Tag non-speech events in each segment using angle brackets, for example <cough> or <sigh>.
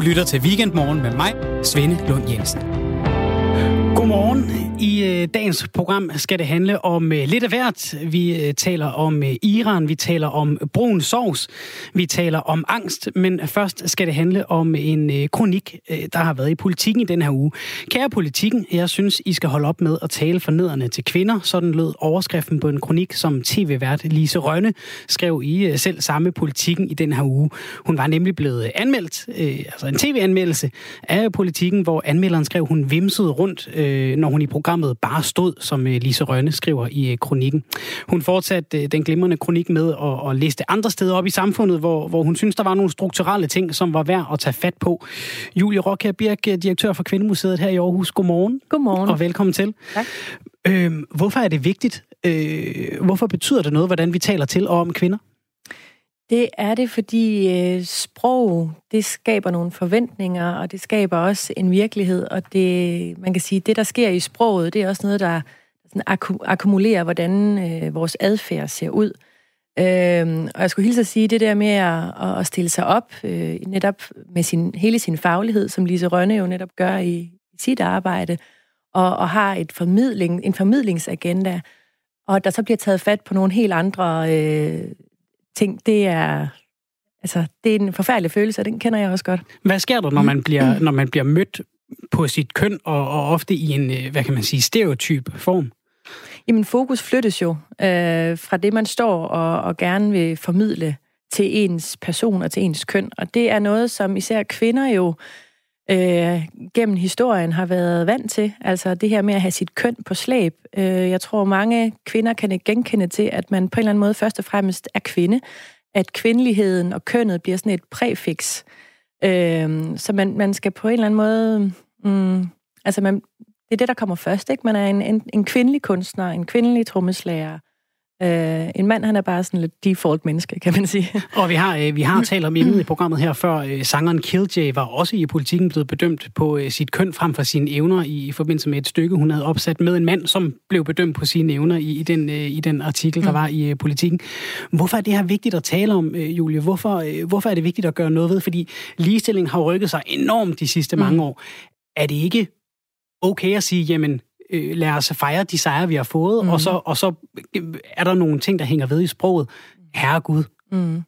Du lytter til Weekendmorgen med mig, Svende Lund Jensen. Godmorgen. I øh, dagens program skal det handle om øh, lidt af hvert. Vi øh, taler om øh, Iran, vi taler om brun sovs, vi taler om angst, men først skal det handle om en øh, kronik, øh, der har været i politikken i den her uge. Kære politikken, jeg synes, I skal holde op med at tale fornedrende til kvinder. Sådan lød overskriften på en kronik, som tv-vært Lise Rønne skrev i øh, selv samme politikken i den her uge. Hun var nemlig blevet øh, anmeldt, øh, altså en tv-anmeldelse af politikken, hvor anmelderen skrev, hun vimsede rundt, øh, når hun i programmet bare stod, som øh, Lise Rønne skriver i øh, kronikken. Hun fortsatte øh, den glimrende kronik med at, at liste andre steder op i samfundet, hvor, hvor hun synes, der var nogle strukturelle ting, som var værd at tage fat på. Julie Rockher Birk, direktør for Kvindemuseet her i Aarhus. Godmorgen. Godmorgen. Og velkommen til. Tak. Øhm, hvorfor er det vigtigt? Øh, hvorfor betyder det noget, hvordan vi taler til og om kvinder? Det er det, fordi øh, sprog, det skaber nogle forventninger, og det skaber også en virkelighed, og det, man kan sige, det, der sker i sproget, det er også noget, der sådan akku- akkumulerer, hvordan øh, vores adfærd ser ud. Øhm, og jeg skulle hilse at sige, det der med at, at stille sig op, øh, netop med sin, hele sin faglighed, som Lise Rønne jo netop gør i, i sit arbejde, og, og har et formidling, en formidlingsagenda, og der så bliver taget fat på nogle helt andre øh, ting, det er, altså, det er en forfærdelig følelse, og den kender jeg også godt. Hvad sker der, når man bliver, når man bliver mødt på sit køn, og, og ofte i en, øh, hvad kan man sige, stereotyp form? Jamen, fokus flyttes jo øh, fra det, man står og, og gerne vil formidle til ens person og til ens køn. Og det er noget, som især kvinder jo øh, Øh, gennem historien har været vant til. Altså det her med at have sit køn på slæb. Øh, jeg tror, mange kvinder kan ikke genkende til, at man på en eller anden måde først og fremmest er kvinde. At kvindeligheden og kønnet bliver sådan et præfix. Øh, så man, man skal på en eller anden måde... Mm, altså man, det er det, der kommer først. Ikke? Man er en, en, en kvindelig kunstner, en kvindelig trommeslager, Øh, en mand, han er bare sådan lidt default menneske, kan man sige. <laughs> Og vi har, øh, vi har <laughs> talt om emnet i programmet her før. Øh, sangeren Killjay var også i politikken blevet bedømt på øh, sit køn frem for sine evner i, i forbindelse med et stykke, hun havde opsat med en mand, som blev bedømt på sine evner i, i, den, øh, i den artikel, der mm. var i øh, politikken. Hvorfor er det her vigtigt at tale om, øh, Julie? Hvorfor, øh, hvorfor er det vigtigt at gøre noget ved? Fordi ligestilling har rykket sig enormt de sidste mm. mange år. Er det ikke okay at sige, jamen, øh, lad os fejre de sejre, vi har fået, mm. og, så, og så er der nogle ting, der hænger ved i sproget. Herre Gud. Mm.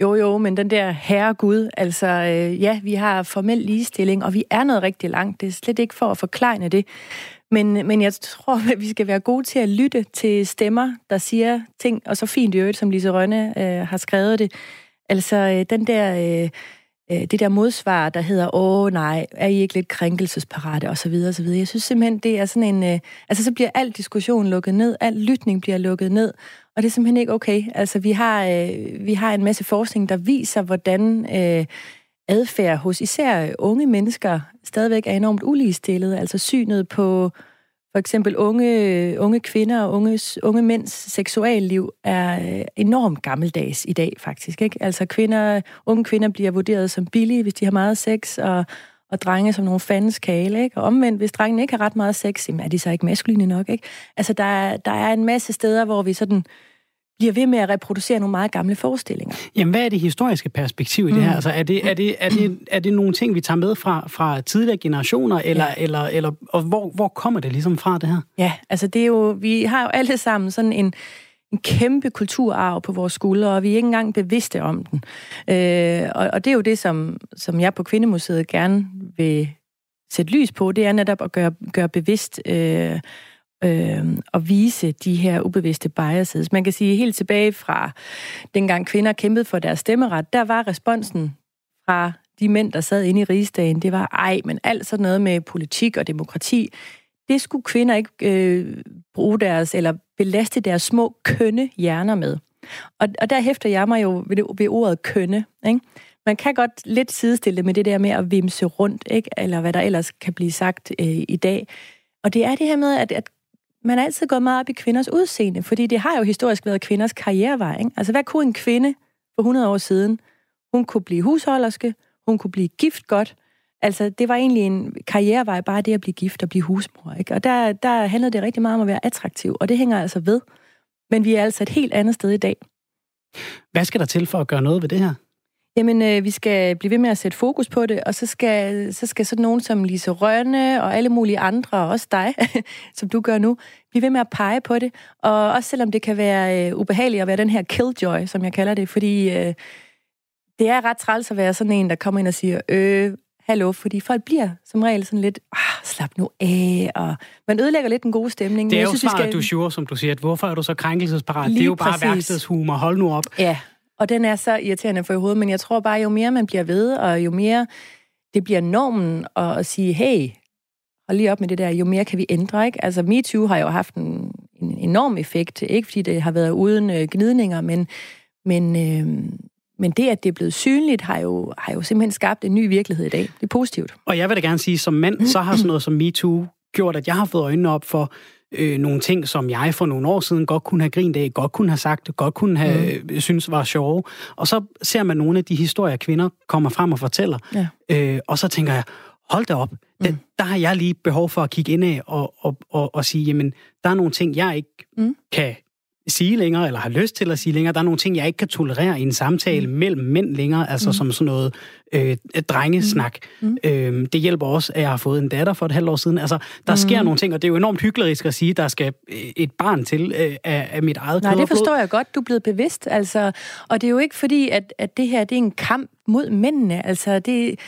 Jo, jo, men den der herre Gud, altså øh, ja, vi har formel ligestilling, og vi er noget rigtig langt. Det er slet ikke for at forklejne det. Men, men jeg tror, at vi skal være gode til at lytte til stemmer, der siger ting, og så fint i øvrigt, som Lise Rønne øh, har skrevet det. Altså øh, den der... Øh, øh, Øh, det der modsvar, der hedder, åh nej, er I ikke lidt krænkelsesparate, og så videre, og så videre. Jeg synes simpelthen, det er sådan en, øh, altså så bliver al diskussion lukket ned, al lytning bliver lukket ned, og det er simpelthen ikke okay. Altså vi har, øh, vi har en masse forskning, der viser, hvordan øh, adfærd hos især unge mennesker stadigvæk er enormt uligestillet, altså synet på for eksempel unge, unge kvinder og unge, unge mænds seksualliv er øh, enormt gammeldags i dag, faktisk. Ikke? Altså kvinder, unge kvinder bliver vurderet som billige, hvis de har meget sex, og, og drenge som nogle fandens kale. Ikke? Og omvendt, hvis drengene ikke har ret meget sex, jamen er de så ikke maskuline nok? Ikke? Altså der er, der er en masse steder, hvor vi sådan bliver ved med at reproducere nogle meget gamle forestillinger. Jamen, hvad er det historiske perspektiv i det her? Mm. Altså, er, det, er, det, er, det, er det nogle ting, vi tager med fra, fra tidligere generationer, eller, ja. eller, eller og hvor, hvor kommer det ligesom fra, det her? Ja, altså det er jo, vi har jo alle sammen sådan en, en kæmpe kulturarv på vores skuldre, og vi er ikke engang bevidste om den. Øh, og, og det er jo det, som, som jeg på Kvindemuseet gerne vil sætte lys på, det er netop at gøre, gøre bevidst... Øh, øh, at vise de her ubevidste biases. Man kan sige helt tilbage fra dengang kvinder kæmpede for deres stemmeret, der var responsen fra de mænd, der sad inde i rigsdagen, det var, ej, men alt sådan noget med politik og demokrati, det skulle kvinder ikke øh, bruge deres, eller belaste deres små kønne hjerner med. Og, og der hæfter jeg mig jo ved, ved ordet kønne. Ikke? Man kan godt lidt sidestille det med det der med at vimse rundt, ikke? eller hvad der ellers kan blive sagt øh, i dag. Og det er det her med, at, at man er altid gået meget op i kvinders udseende, fordi det har jo historisk været kvinders karrierevej. Ikke? Altså, hvad kunne en kvinde for 100 år siden? Hun kunne blive husholderske, hun kunne blive gift godt. Altså, det var egentlig en karrierevej, bare det at blive gift og blive husmor. Ikke? Og der, der handlede det rigtig meget om at være attraktiv, og det hænger altså ved. Men vi er altså et helt andet sted i dag. Hvad skal der til for at gøre noget ved det her? Jamen, øh, vi skal blive ved med at sætte fokus på det, og så skal, så skal sådan nogen som Lise Rønne og alle mulige andre, og også dig, <laughs> som du gør nu, blive ved med at pege på det. Og også selvom det kan være øh, ubehageligt at være den her killjoy, som jeg kalder det, fordi øh, det er ret træls at være sådan en, der kommer ind og siger, øh, hallo, fordi folk bliver som regel sådan lidt, ah, slap nu af, og man ødelægger lidt den gode stemning. Det er jo synes, svaret, skal... du sure, som du siger, at hvorfor er du så krænkelsesparat? Lige det er jo bare værkstedshumor, hold nu op. Ja, og den er så irriterende for i hovedet, men jeg tror bare, jo mere man bliver ved, og jo mere det bliver normen at, at sige, hey, hold lige op med det der, jo mere kan vi ændre, ikke? Altså, MeToo har jo haft en, en enorm effekt, ikke fordi det har været uden øh, gnidninger, men, men, øh, men det, at det er blevet synligt, har jo, har jo simpelthen skabt en ny virkelighed i dag. Det er positivt. Og jeg vil da gerne sige, som mand, så har sådan noget som MeToo gjort, at jeg har fået øjnene op for øh, nogle ting, som jeg for nogle år siden godt kunne have grint af, godt kunne have sagt, godt kunne have mm. synes var sjove. Og så ser man nogle af de historier, kvinder kommer frem og fortæller. Ja. Øh, og så tænker jeg, hold da op, mm. der, der har jeg lige behov for at kigge ind af og, og, og, og sige, jamen, der er nogle ting, jeg ikke mm. kan sige længere, eller har lyst til at sige længere. Der er nogle ting, jeg ikke kan tolerere i en samtale mm. mellem mænd længere, altså mm. som sådan noget øh, drengesnak. Mm. mm. Øh, det hjælper også, at jeg har fået en datter for et halvt år siden. Altså, der mm. sker nogle ting, og det er jo enormt hyggeligt at sige, at der skal øh, et barn til øh, af, af mit eget Nej, det forstår jeg godt. Du er blevet bevidst, altså. Og det er jo ikke fordi, at, at det her det er en kamp mod mændene. Altså, det,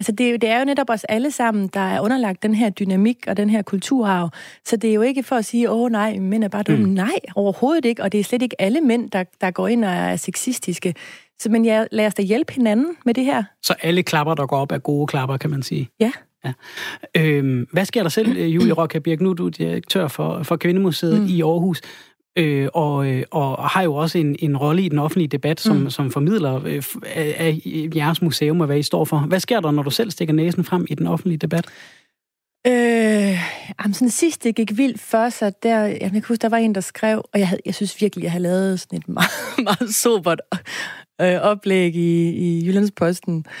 Altså det, det er jo netop os alle sammen, der er underlagt den her dynamik og den her kulturarv. Så det er jo ikke for at sige, åh nej, mænd er bare dumme. Mm. Nej, overhovedet ikke. Og det er slet ikke alle mænd, der, der går ind og er sexistiske. Så men ja, lad os da hjælpe hinanden med det her. Så alle klapper, der går op, er gode klapper, kan man sige? Ja. ja. Øhm, hvad sker der selv, <clears throat> Julie Rokke Birk? Nu er du direktør for, for Kvindemuseet mm. i Aarhus øh, og, øh, og har jo også en, en rolle i den offentlige debat, som, mm. som formidler øh, af, af jeres museum og hvad I står for. Hvad sker der, når du selv stikker næsen frem i den offentlige debat? Øh, jamen, sådan sidst det gik vildt for sig, der, jeg kan huske, der var en, der skrev, og jeg, havde, jeg synes virkelig, jeg har lavet sådan et <laughs> meget, meget sobert øh, oplæg i, i Jyllandsposten. Jeg kan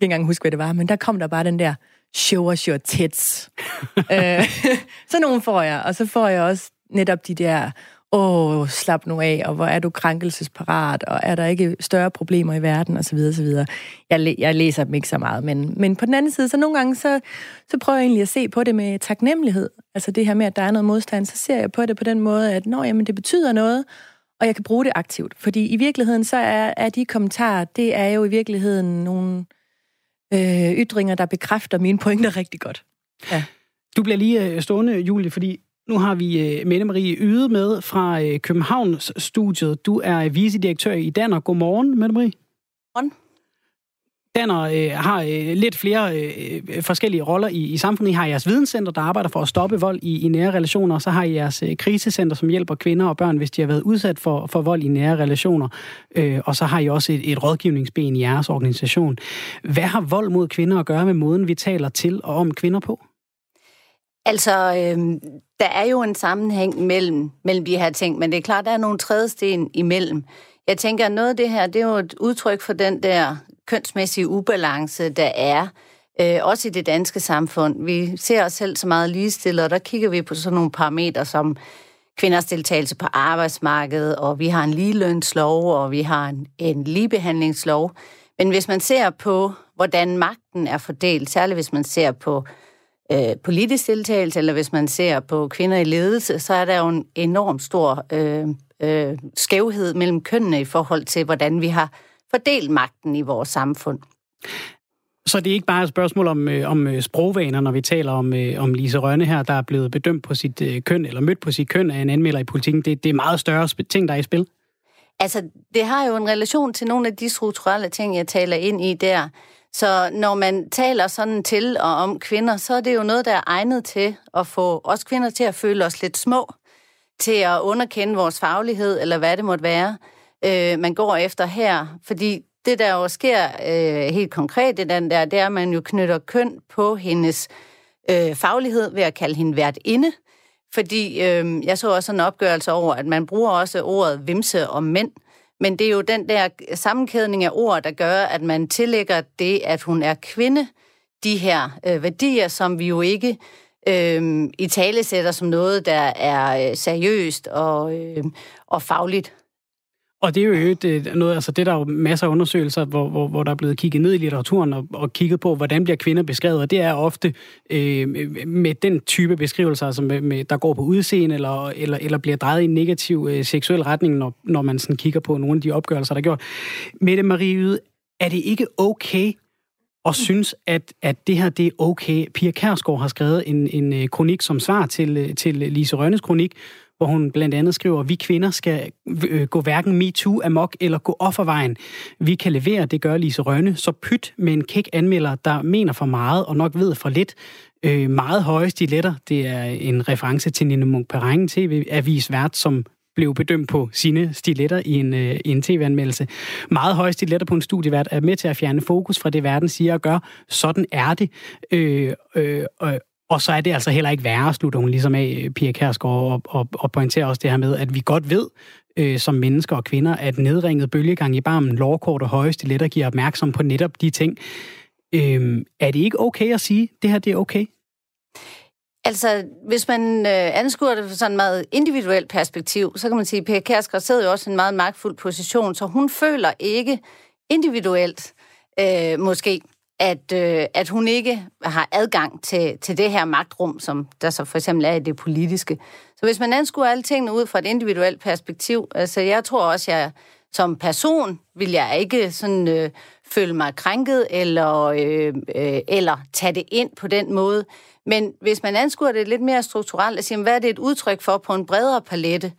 ikke engang huske, hvad det var, men der kom der bare den der, show us your tits. <laughs> øh, <laughs> så nogen får jeg, og så får jeg også netop de der åh, slap nu af, og hvor er du krænkelsesparat, og er der ikke større problemer i verden, osv. osv. Jeg, jeg læser dem ikke så meget, men, men på den anden side, så nogle gange, så, så prøver jeg egentlig at se på det med taknemmelighed. Altså det her med, at der er noget modstand, så ser jeg på det på den måde, at nå, jamen, det betyder noget, og jeg kan bruge det aktivt. Fordi i virkeligheden, så er, er de kommentarer, det er jo i virkeligheden nogle øh, ytringer, der bekræfter mine pointer rigtig godt. Ja. Du bliver lige øh, stående, Julie, fordi nu har vi uh, Mette Marie Yde med fra uh, Københavns studiet. Du er vicedirektør i Danner. Godmorgen, Mette Marie. Godmorgen. Danner uh, har lidt flere uh, forskellige roller i, i samfundet. I har jeres videnscenter, der arbejder for at stoppe vold i, i nære relationer. Så har I jeres uh, krisecenter, som hjælper kvinder og børn, hvis de har været udsat for, for vold i nære relationer. Uh, og så har I også et, et rådgivningsben i jeres organisation. Hvad har vold mod kvinder at gøre med måden, vi taler til og om kvinder på? Altså, øh, der er jo en sammenhæng mellem, mellem de her ting, men det er klart, der er nogle trædesten imellem. Jeg tænker, at noget af det her, det er jo et udtryk for den der kønsmæssige ubalance, der er, øh, også i det danske samfund. Vi ser os selv så meget ligestillet, og der kigger vi på sådan nogle parametre som kvinders deltagelse på arbejdsmarkedet, og vi har en ligelønslov, og vi har en, en ligebehandlingslov. Men hvis man ser på, hvordan magten er fordelt, særligt hvis man ser på øh, politisk deltagelse, eller hvis man ser på kvinder i ledelse, så er der jo en enorm stor øh, øh, skævhed mellem kønnene i forhold til, hvordan vi har fordelt magten i vores samfund. Så det er ikke bare et spørgsmål om, øh, om øh, sprogvaner, når vi taler om, øh, om Lise Rønne her, der er blevet bedømt på sit øh, køn, eller mødt på sit køn af en anmelder i politikken. Det, det er meget større ting, der er i spil. Altså, det har jo en relation til nogle af de strukturelle ting, jeg taler ind i der. Så når man taler sådan til og om kvinder, så er det jo noget, der er egnet til at få os kvinder til at føle os lidt små, til at underkende vores faglighed, eller hvad det måtte være, øh, man går efter her. Fordi det, der jo sker øh, helt konkret i den der, det er, at man jo knytter køn på hendes øh, faglighed ved at kalde hende vært inde. Fordi øh, jeg så også en opgørelse over, at man bruger også ordet vimse om mænd. Men det er jo den der sammenkædning af ord, der gør, at man tillægger det, at hun er kvinde, de her øh, værdier, som vi jo ikke øh, i tale sætter som noget, der er øh, seriøst og, øh, og fagligt. Og det er jo det, øh, noget, altså det der er jo masser af undersøgelser, hvor, hvor, hvor der er blevet kigget ned i litteraturen og, og kigget på, hvordan bliver kvinder beskrevet, og det er ofte øh, med den type beskrivelser, altså med, med, der går på udseende, eller, eller, eller bliver drejet i en negativ øh, seksuel retning, når, når man sådan kigger på nogle af de opgørelser, der er gjort. Mette Marie Yde, er det ikke okay og synes, at, at det her det er okay. Pia Kærsgaard har skrevet en, en øh, kronik som svar til, øh, til Lise Rønnes kronik, hvor hun blandt andet skriver, at vi kvinder skal øh, gå hverken MeToo amok eller gå offervejen. Vi kan levere, det gør Lise Rønne, så pyt med en kæk anmelder, der mener for meget og nok ved for lidt. Øh, meget høje stiletter, det er en reference til Nina Munk Perrengen TV-avis vært, som blev bedømt på sine stiletter i en, øh, en tv-anmeldelse. Meget høje stiletter på en studievært er med til at fjerne fokus fra det, verden siger og gør. Sådan er det. Øh, øh, øh, og så er det altså heller ikke værre, slutter hun ligesom af, øh, Pia Kærsgaard, og, og, og pointerer også det her med, at vi godt ved, øh, som mennesker og kvinder, at nedringet bølgegang i barmen, lårkort og høje stiletter giver opmærksom på netop de ting. Øh, er det ikke okay at sige, det her det er okay? Altså, hvis man øh, anskuer det fra sådan et meget individuelt perspektiv, så kan man sige, at Pia Kærsgaard sidder jo også i en meget magtfuld position, så hun føler ikke individuelt, øh, måske, at, øh, at hun ikke har adgang til, til det her magtrum, som der så for eksempel er i det politiske. Så hvis man anskuer alle tingene ud fra et individuelt perspektiv, altså jeg tror også, jeg som person vil jeg ikke sådan øh, føle mig krænket eller, øh, øh, eller tage det ind på den måde. Men hvis man anskuer det lidt mere strukturelt og siger, hvad er det et udtryk for på en bredere palette,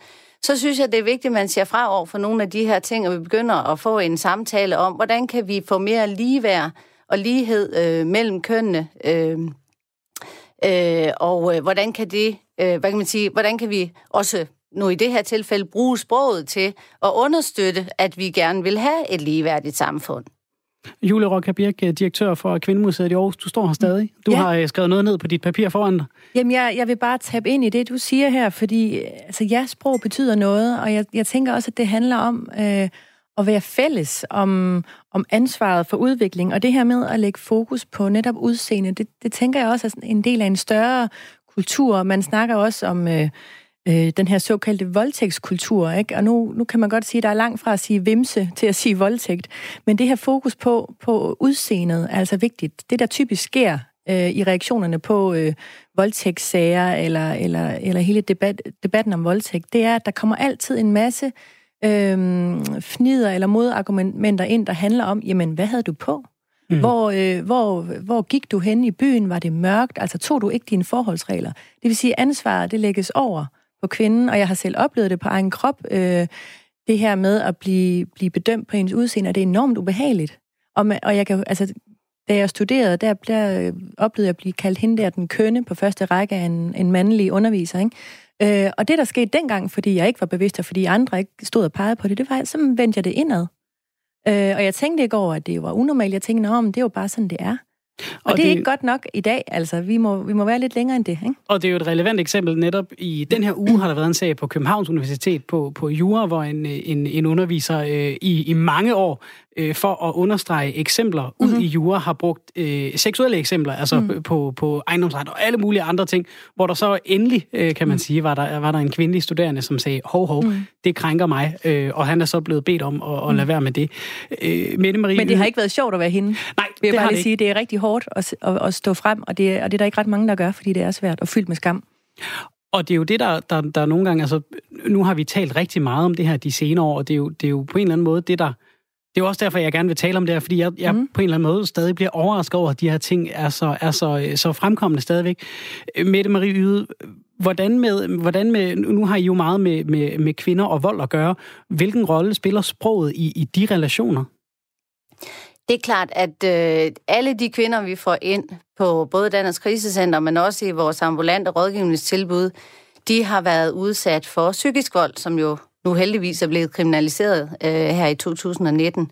så synes jeg, det er vigtigt, at man siger fra over for nogle af de her ting, og vi begynder at få en samtale om, hvordan kan vi få mere ligeværd og lighed øh, mellem kønnene, øh, øh, og øh, hvordan kan det, øh, hvad kan man sige, hvordan kan vi også nu i det her tilfælde bruge sproget til at understøtte, at vi gerne vil have et ligeværdigt samfund. Julie Rokka Birk, direktør for Kvindemuseet i Aarhus. Du står her stadig. Du ja. har øh, skrevet noget ned på dit papir foran dig. Jamen, jeg, jeg vil bare tabe ind i det, du siger her, fordi altså, ja, sprog betyder noget, og jeg, jeg tænker også, at det handler om øh, at være fælles om, om ansvaret for udvikling, og det her med at lægge fokus på netop udseende, det, det tænker jeg også er en del af en større kultur. Man snakker også om... Øh, øh, den her såkaldte voldtægtskultur. Ikke? Og nu, nu kan man godt sige, at der er langt fra at sige vimse til at sige voldtægt. Men det her fokus på, på udseendet er altså vigtigt. Det, der typisk sker øh, i reaktionerne på øh, voldtægtssager eller, eller, eller hele debat, debatten om voldtægt, det er, at der kommer altid en masse øh, fnider eller modargumenter ind, der handler om, jamen, hvad havde du på? Mm. Hvor, øh, hvor, hvor gik du hen i byen? Var det mørkt? Altså tog du ikke dine forholdsregler? Det vil sige, at ansvaret det lægges over på kvinden, og jeg har selv oplevet det på egen krop, øh, det her med at blive, blive bedømt på ens udseende, og det er enormt ubehageligt. Og, med, og jeg kan, altså, da jeg studerede, der, der oplevede jeg at blive kaldt hende der den kønne på første række af en, en mandlig underviser. Ikke? Øh, og det, der skete dengang, fordi jeg ikke var bevidst, og fordi andre ikke stod og pegede på det, det var, så vendte jeg det indad. Øh, og jeg tænkte ikke over, at det var unormalt. Jeg tænkte, om det er jo bare sådan, det er. Og, og det er det, ikke godt nok i dag, altså. Vi må, vi må være lidt længere end det, ikke? Og det er jo et relevant eksempel. Netop i den her uge har der været en sag på Københavns Universitet på, på Jura, hvor en, en, en underviser øh, i, i mange år øh, for at understrege eksempler ud mm-hmm. i jura, har brugt øh, seksuelle eksempler, altså mm. på, på ejendomsret og alle mulige andre ting, hvor der så endelig, øh, kan man mm. sige, var der, var der en kvindelig studerende, som sagde, hov, hov, mm. det krænker mig, øh, og han er så blevet bedt om at, at mm. lade være med det. Øh, Mette Marie, Men det har ikke været sjovt at være hende. Nej, vil jeg det bare lige sige, det er rigtig hårdt at, at, at stå frem, og det, og det er der ikke ret mange, der gør, fordi det er svært og fyldt med skam. Og det er jo det, der, der, der nogle gange, altså, nu har vi talt rigtig meget om det her de senere år, og det er jo, det er jo på en eller anden måde det, der det er også derfor, jeg gerne vil tale om det her, fordi jeg, jeg mm. på en eller anden måde stadig bliver overrasket over, at de her ting er så, er så, så fremkommende stadigvæk. Mette Marie Yde, hvordan med, hvordan med, nu har I jo meget med, med, med kvinder og vold at gøre. Hvilken rolle spiller sproget i, i de relationer? Det er klart, at øh, alle de kvinder, vi får ind på både Dansk Krisecenter, men også i vores ambulante rådgivningstilbud, de har været udsat for psykisk vold, som jo nu heldigvis er blevet kriminaliseret øh, her i 2019.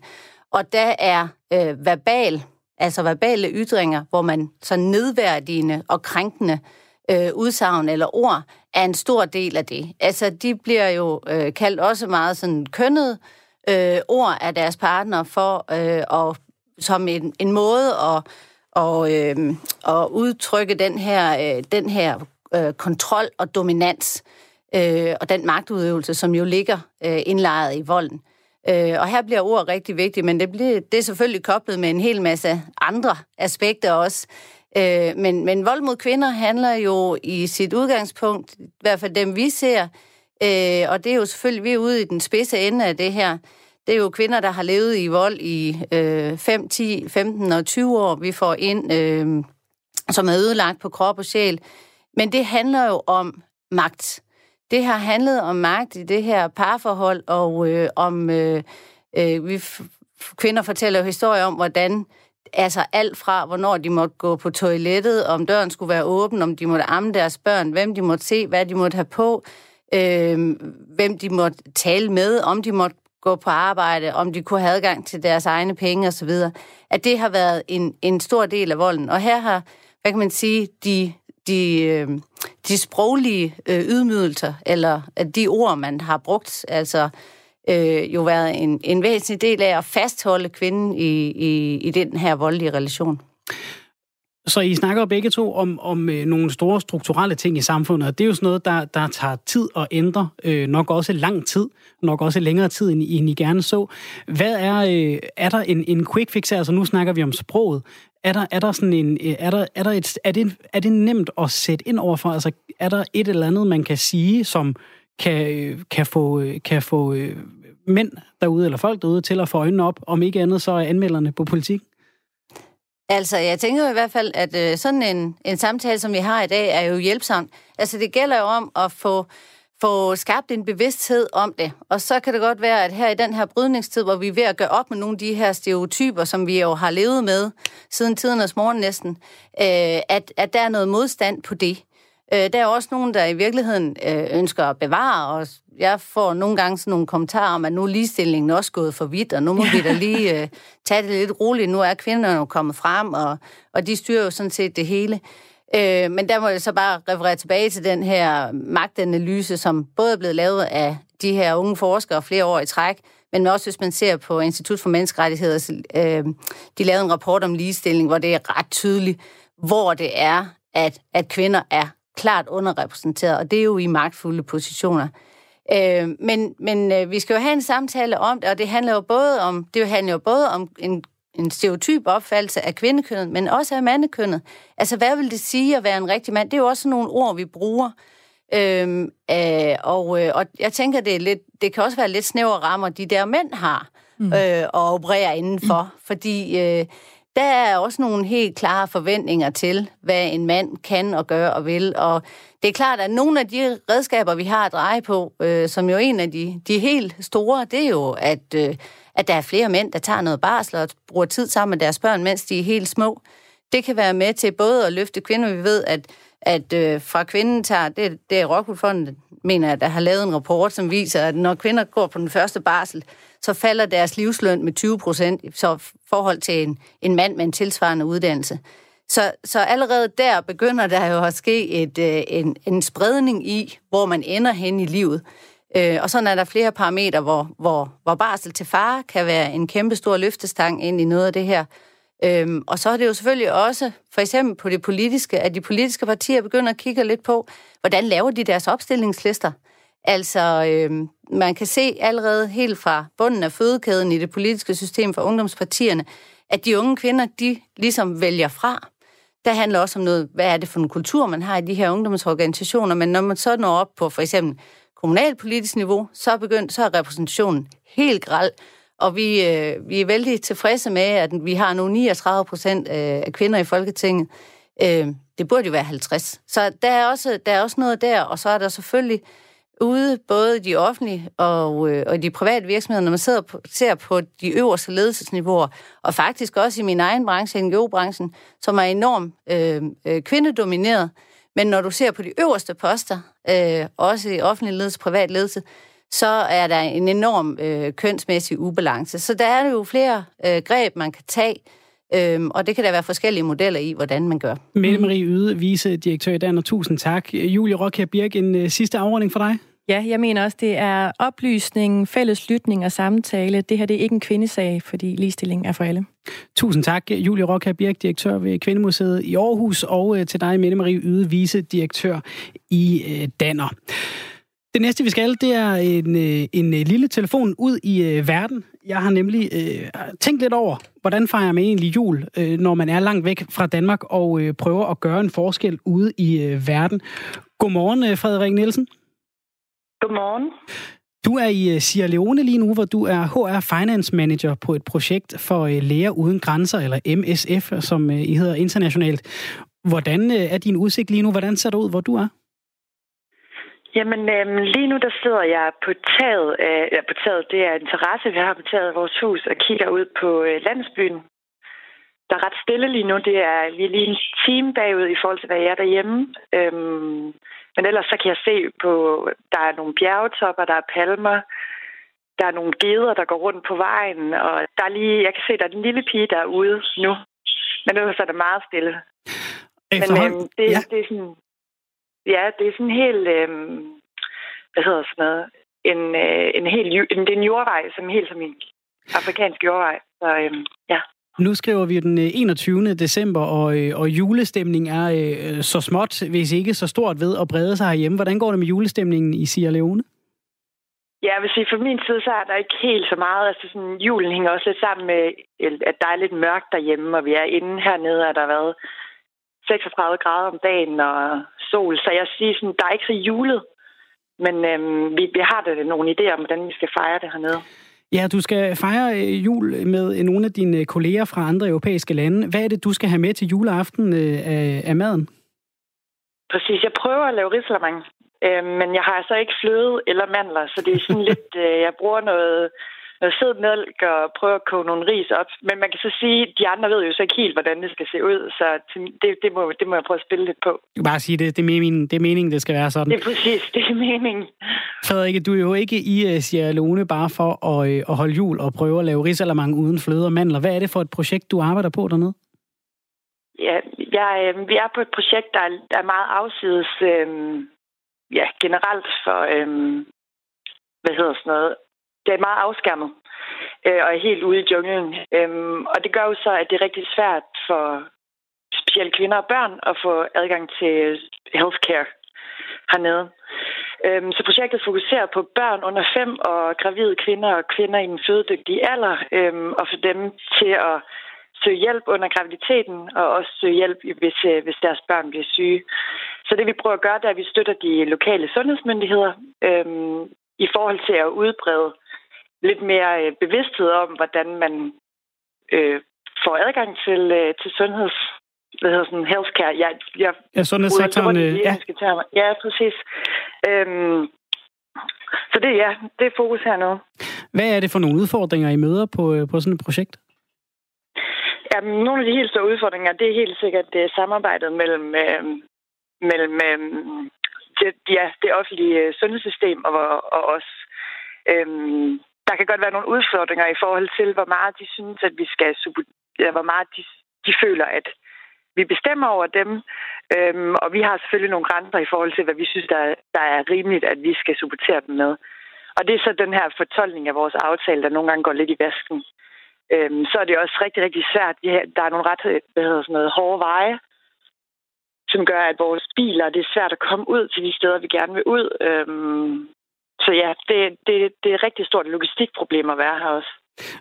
Og der er øh, verbal, altså verbale ytringer, hvor man så nedværdigende og krænkende øh, udsagn eller ord, er en stor del af det. Altså, de bliver jo øh, kaldt også meget sådan kønnet øh, øh, ord af deres partner for øh, og som en, en måde at, og, øh, at udtrykke den her, øh, den her øh, kontrol og dominans øh, og den magtudøvelse, som jo ligger øh, indlejret i volden. Øh, og her bliver ord rigtig vigtigt, men det, bliver, det er selvfølgelig koblet med en hel masse andre aspekter også. Øh, men, men vold mod kvinder handler jo i sit udgangspunkt, i hvert fald dem vi ser, øh, og det er jo selvfølgelig, vi er ude i den spidse ende af det her. Det er jo kvinder, der har levet i vold i øh, 5, 10, 15 og 20 år, vi får ind, øh, som er ødelagt på krop og sjæl. Men det handler jo om magt. Det har handlet om magt i det her parforhold, og øh, om øh, øh, vi kvinder fortæller jo historier om, hvordan altså alt fra, hvornår de måtte gå på toilettet, om døren skulle være åben, om de måtte amme deres børn, hvem de måtte se, hvad de måtte have på, øh, hvem de måtte tale med, om de måtte gå på arbejde, om de kunne have adgang til deres egne penge osv., at det har været en, en stor del af volden. Og her har, hvad kan man sige, de, de, øh, de sproglige øh, ydmydelser, eller de ord, man har brugt, altså øh, jo været en, en væsentlig del af at fastholde kvinden i, i, i den her voldelige relation. Så I snakker begge to om, om øh, nogle store strukturelle ting i samfundet, og det er jo sådan noget, der, der tager tid at ændre, øh, nok også lang tid, nok også længere tid, end, end I gerne så. Hvad er, øh, er der en, en quick fix Altså nu snakker vi om sproget. Er der, er der sådan en, øh, er der, er der et, er det, er det nemt at sætte ind overfor? Altså er der et eller andet, man kan sige, som kan, øh, kan få, øh, kan få øh, mænd derude, eller folk derude, til at få øjnene op, om ikke andet, så er anmelderne på politik? Altså, jeg tænker i hvert fald, at øh, sådan en, en samtale, som vi har i dag, er jo hjælpsom. Altså, det gælder jo om at få, få skabt en bevidsthed om det. Og så kan det godt være, at her i den her brydningstid, hvor vi er ved at gøre op med nogle af de her stereotyper, som vi jo har levet med siden tidernes morgen næsten, øh, at, at der er noget modstand på det. Øh, der er også nogen, der i virkeligheden øh, ønsker at bevare, og jeg får nogle gange sådan nogle kommentarer om, at nu er ligestillingen også gået for vidt, og nu må vi da <laughs> lige øh, tage det lidt roligt. Nu er kvinderne jo kommet frem, og, og de styrer jo sådan set det hele. Øh, men der må jeg så bare referere tilbage til den her magtanalyse, som både er blevet lavet af de her unge forskere flere år i træk, men også hvis man ser på Institut for Menneskerettigheder, øh, de lavede en rapport om ligestilling, hvor det er ret tydeligt, hvor det er, at, at kvinder er klart underrepræsenteret, og det er jo i magtfulde positioner. Øh, men men øh, vi skal jo have en samtale om det, og det handler jo både om, det handler jo både om en, en stereotyp opfattelse af kvindekønnet, men også af mandekønnet. Altså, hvad vil det sige at være en rigtig mand? Det er jo også nogle ord, vi bruger. Øhm, øh, og, øh, og jeg tænker, det, er lidt, det kan også være lidt snævre rammer, de der mænd har mm. øh, at operere indenfor. Mm. <clears throat> Fordi øh, der er også nogle helt klare forventninger til, hvad en mand kan og gør og vil. Og det er klart, at nogle af de redskaber, vi har at dreje på, øh, som jo en af de, de helt store, det er jo, at, øh, at der er flere mænd, der tager noget barsel og bruger tid sammen med deres børn, mens de er helt små. Det kan være med til både at løfte kvinder. Vi ved, at, at øh, fra kvinden tager, det, det er Rockwoodfonden, mener jeg, der har lavet en rapport, som viser, at når kvinder går på den første barsel, så falder deres livsløn med 20 procent i forhold til en, en mand med en tilsvarende uddannelse. Så, så allerede der begynder der jo at ske et, øh, en, en spredning i, hvor man ender hen i livet. Øh, og sådan er der flere parametre, hvor, hvor, hvor barsel til far kan være en kæmpe stor løftestang ind i noget af det her. Øhm, og så er det jo selvfølgelig også, for eksempel på det politiske, at de politiske partier begynder at kigge lidt på, hvordan laver de deres opstillingslister. Altså, øh, man kan se allerede helt fra bunden af fødekæden i det politiske system for ungdomspartierne, at de unge kvinder, de ligesom vælger fra. Der handler også om noget, hvad er det for en kultur, man har i de her ungdomsorganisationer, men når man så når op på for eksempel kommunalpolitisk niveau, så er, begyndt, så er repræsentationen helt græld, og vi, øh, vi er vældig tilfredse med, at vi har nu 39 procent øh, af kvinder i Folketinget. Øh, det burde jo være 50. Så der er, også, der er også noget der, og så er der selvfølgelig ude, både de offentlige og, øh, og de private virksomheder, når man sidder på, ser på de øverste ledelsesniveauer, og faktisk også i min egen branche, NGO-branchen, som er enormt øh, øh, kvindedomineret. Men når du ser på de øverste poster, øh, også i offentlig ledelse, privat ledelse, så er der en enorm øh, kønsmæssig ubalance. Så der er jo flere øh, greb, man kan tage, Øhm, og det kan der være forskellige modeller i, hvordan man gør. Mette Marie Yde, vicedirektør i Dan, og tusind tak. Julie Rockher Birk, en øh, sidste afrunding for dig? Ja, jeg mener også, det er oplysning, fælles lytning og samtale. Det her det er ikke en kvindesag, fordi ligestilling er for alle. Tusind tak, Julie Rockher Birk, direktør ved Kvindemuseet i Aarhus, og øh, til dig, Mette Marie Yde, vicedirektør i øh, Danner. Det næste, vi skal, det er en, øh, en lille telefon ud i øh, verden. Jeg har nemlig øh, tænkt lidt over, hvordan fejrer man egentlig jul, øh, når man er langt væk fra Danmark og øh, prøver at gøre en forskel ude i øh, verden. Godmorgen, øh, Frederik Nielsen. Godmorgen. Du er i Sierra Leone lige nu, hvor du er HR Finance Manager på et projekt for Læger Uden Grænser, eller MSF, som I hedder internationalt. Hvordan er din udsigt lige nu? Hvordan ser det ud, hvor du er? Jamen, øhm, lige nu der sidder jeg på taget, øh, ja, på taget, det er en terrasse, vi har på taget af vores hus, og kigger ud på øh, landsbyen. Der er ret stille lige nu. Det er, vi er lige en time bagud i forhold til, hvad jeg er derhjemme. Øhm, men ellers så kan jeg se på, der er nogle bjergetopper, der er palmer, der er nogle geder, der går rundt på vejen, og der er lige, jeg kan se, der er en lille pige, der er ude nu. Men ellers er det meget stille. Men øhm, det, ja. det er sådan, Ja, det er sådan helt, øh, hvad hedder sådan noget, en, øh, en helt, en, det er en jordvej, som helt som en afrikansk jordvej. Så øh, ja. Nu skriver vi den øh, 21. December, og, øh, og julestemning er øh, så småt, hvis ikke så stort ved at brede sig herhjemme. Hvordan går det med julestemningen i Sierra Leone? Ja, jeg vil sige, fra min side, så er der ikke helt så meget. Altså, sådan, julen hænger også lidt sammen med, øh, at der er lidt mørkt derhjemme, og vi er inde hernede, og der har været 36 grader om dagen og sol. Så jeg siger sådan, der er ikke så julet. Men øhm, vi, vi har da nogle idéer om, hvordan vi skal fejre det hernede. Ja, du skal fejre øh, jul med nogle af dine kolleger fra andre europæiske lande. Hvad er det, du skal have med til juleaften øh, af, af maden? Præcis. Jeg prøver at lave risalamang, øh, men jeg har altså ikke fløde eller mandler, så det er sådan <laughs> lidt, øh, jeg bruger noget noget sød mælk og prøve at koge nogle ris op. Men man kan så sige, at de andre ved jo så ikke helt, hvordan det skal se ud, så det, det, må, det må jeg prøve at spille lidt på. Du bare sige det. Det er meningen, det, er meningen, det skal være sådan. Det er præcis, det er meningen. Frederik, du er jo ikke i uh, Sierra Leone bare for at, uh, at holde jul og prøve at lave risalamang uden fløde og mandler. Hvad er det for et projekt, du arbejder på dernede? Ja, jeg, øh, vi er på et projekt, der er, der er meget afsides øh, ja, generelt for, øh, hvad hedder sådan noget, det er meget afskærmet øh, og er helt ude i junglen. Øhm, og det gør jo så, at det er rigtig svært for specielt kvinder og børn at få adgang til healthcare hernede. Øhm, så projektet fokuserer på børn under 5 og gravide kvinder og kvinder i den fødedygtige alder, øhm, og for dem til at søge hjælp under graviditeten, og også søge hjælp, hvis, øh, hvis deres børn bliver syge. Så det vi prøver at gøre, det er, at vi støtter de lokale sundhedsmyndigheder øhm, i forhold til at udbrede lidt mere øh, bevidsthed om, hvordan man øh, får adgang til, øh, til sundheds hvad hedder sådan, healthcare. Jeg, jeg ja, sundhedssektoren. Øh, ja. ja, præcis. Øhm, så det, ja, det er fokus her nu. Hvad er det for nogle udfordringer, I møder på, øh, på sådan et projekt? Ja, nogle af de helt store udfordringer, det er helt sikkert det er samarbejdet mellem, øh, mellem øh, det, ja, det offentlige sundhedssystem og, og os. Øh, der kan godt være nogle udfordringer i forhold til, hvor meget de synes, at vi skal, eller hvor meget de, de føler, at vi bestemmer over dem. Øhm, og vi har selvfølgelig nogle grænser i forhold til, hvad vi synes, der, der er rimeligt, at vi skal supportere dem med. Og det er så den her fortolkning af vores aftale, der nogle gange går lidt i vasken. Øhm, så er det også rigtig, rigtig svært. Der er nogle ret hvad hedder sådan noget, hårde veje, som gør, at vores biler, det er svært at komme ud til de steder, vi gerne vil ud. Øhm, så ja, det, det, det er et rigtig stort logistikproblem at være her også.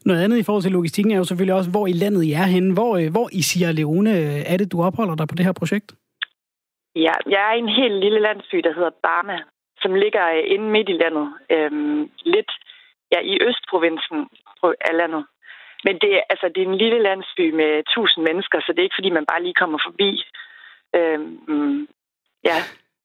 Noget andet i forhold til logistikken er jo selvfølgelig også, hvor i landet I er henne. Hvor, øh, hvor i Sierra Leone øh, er det, du opholder dig på det her projekt? Ja, jeg er i en helt lille landsby, der hedder Barma, som ligger øh, inde midt i landet. Øhm, lidt ja, i østprovinsen af landet. Men det, altså, det er en lille landsby med 1000 mennesker, så det er ikke, fordi man bare lige kommer forbi. Øhm, ja,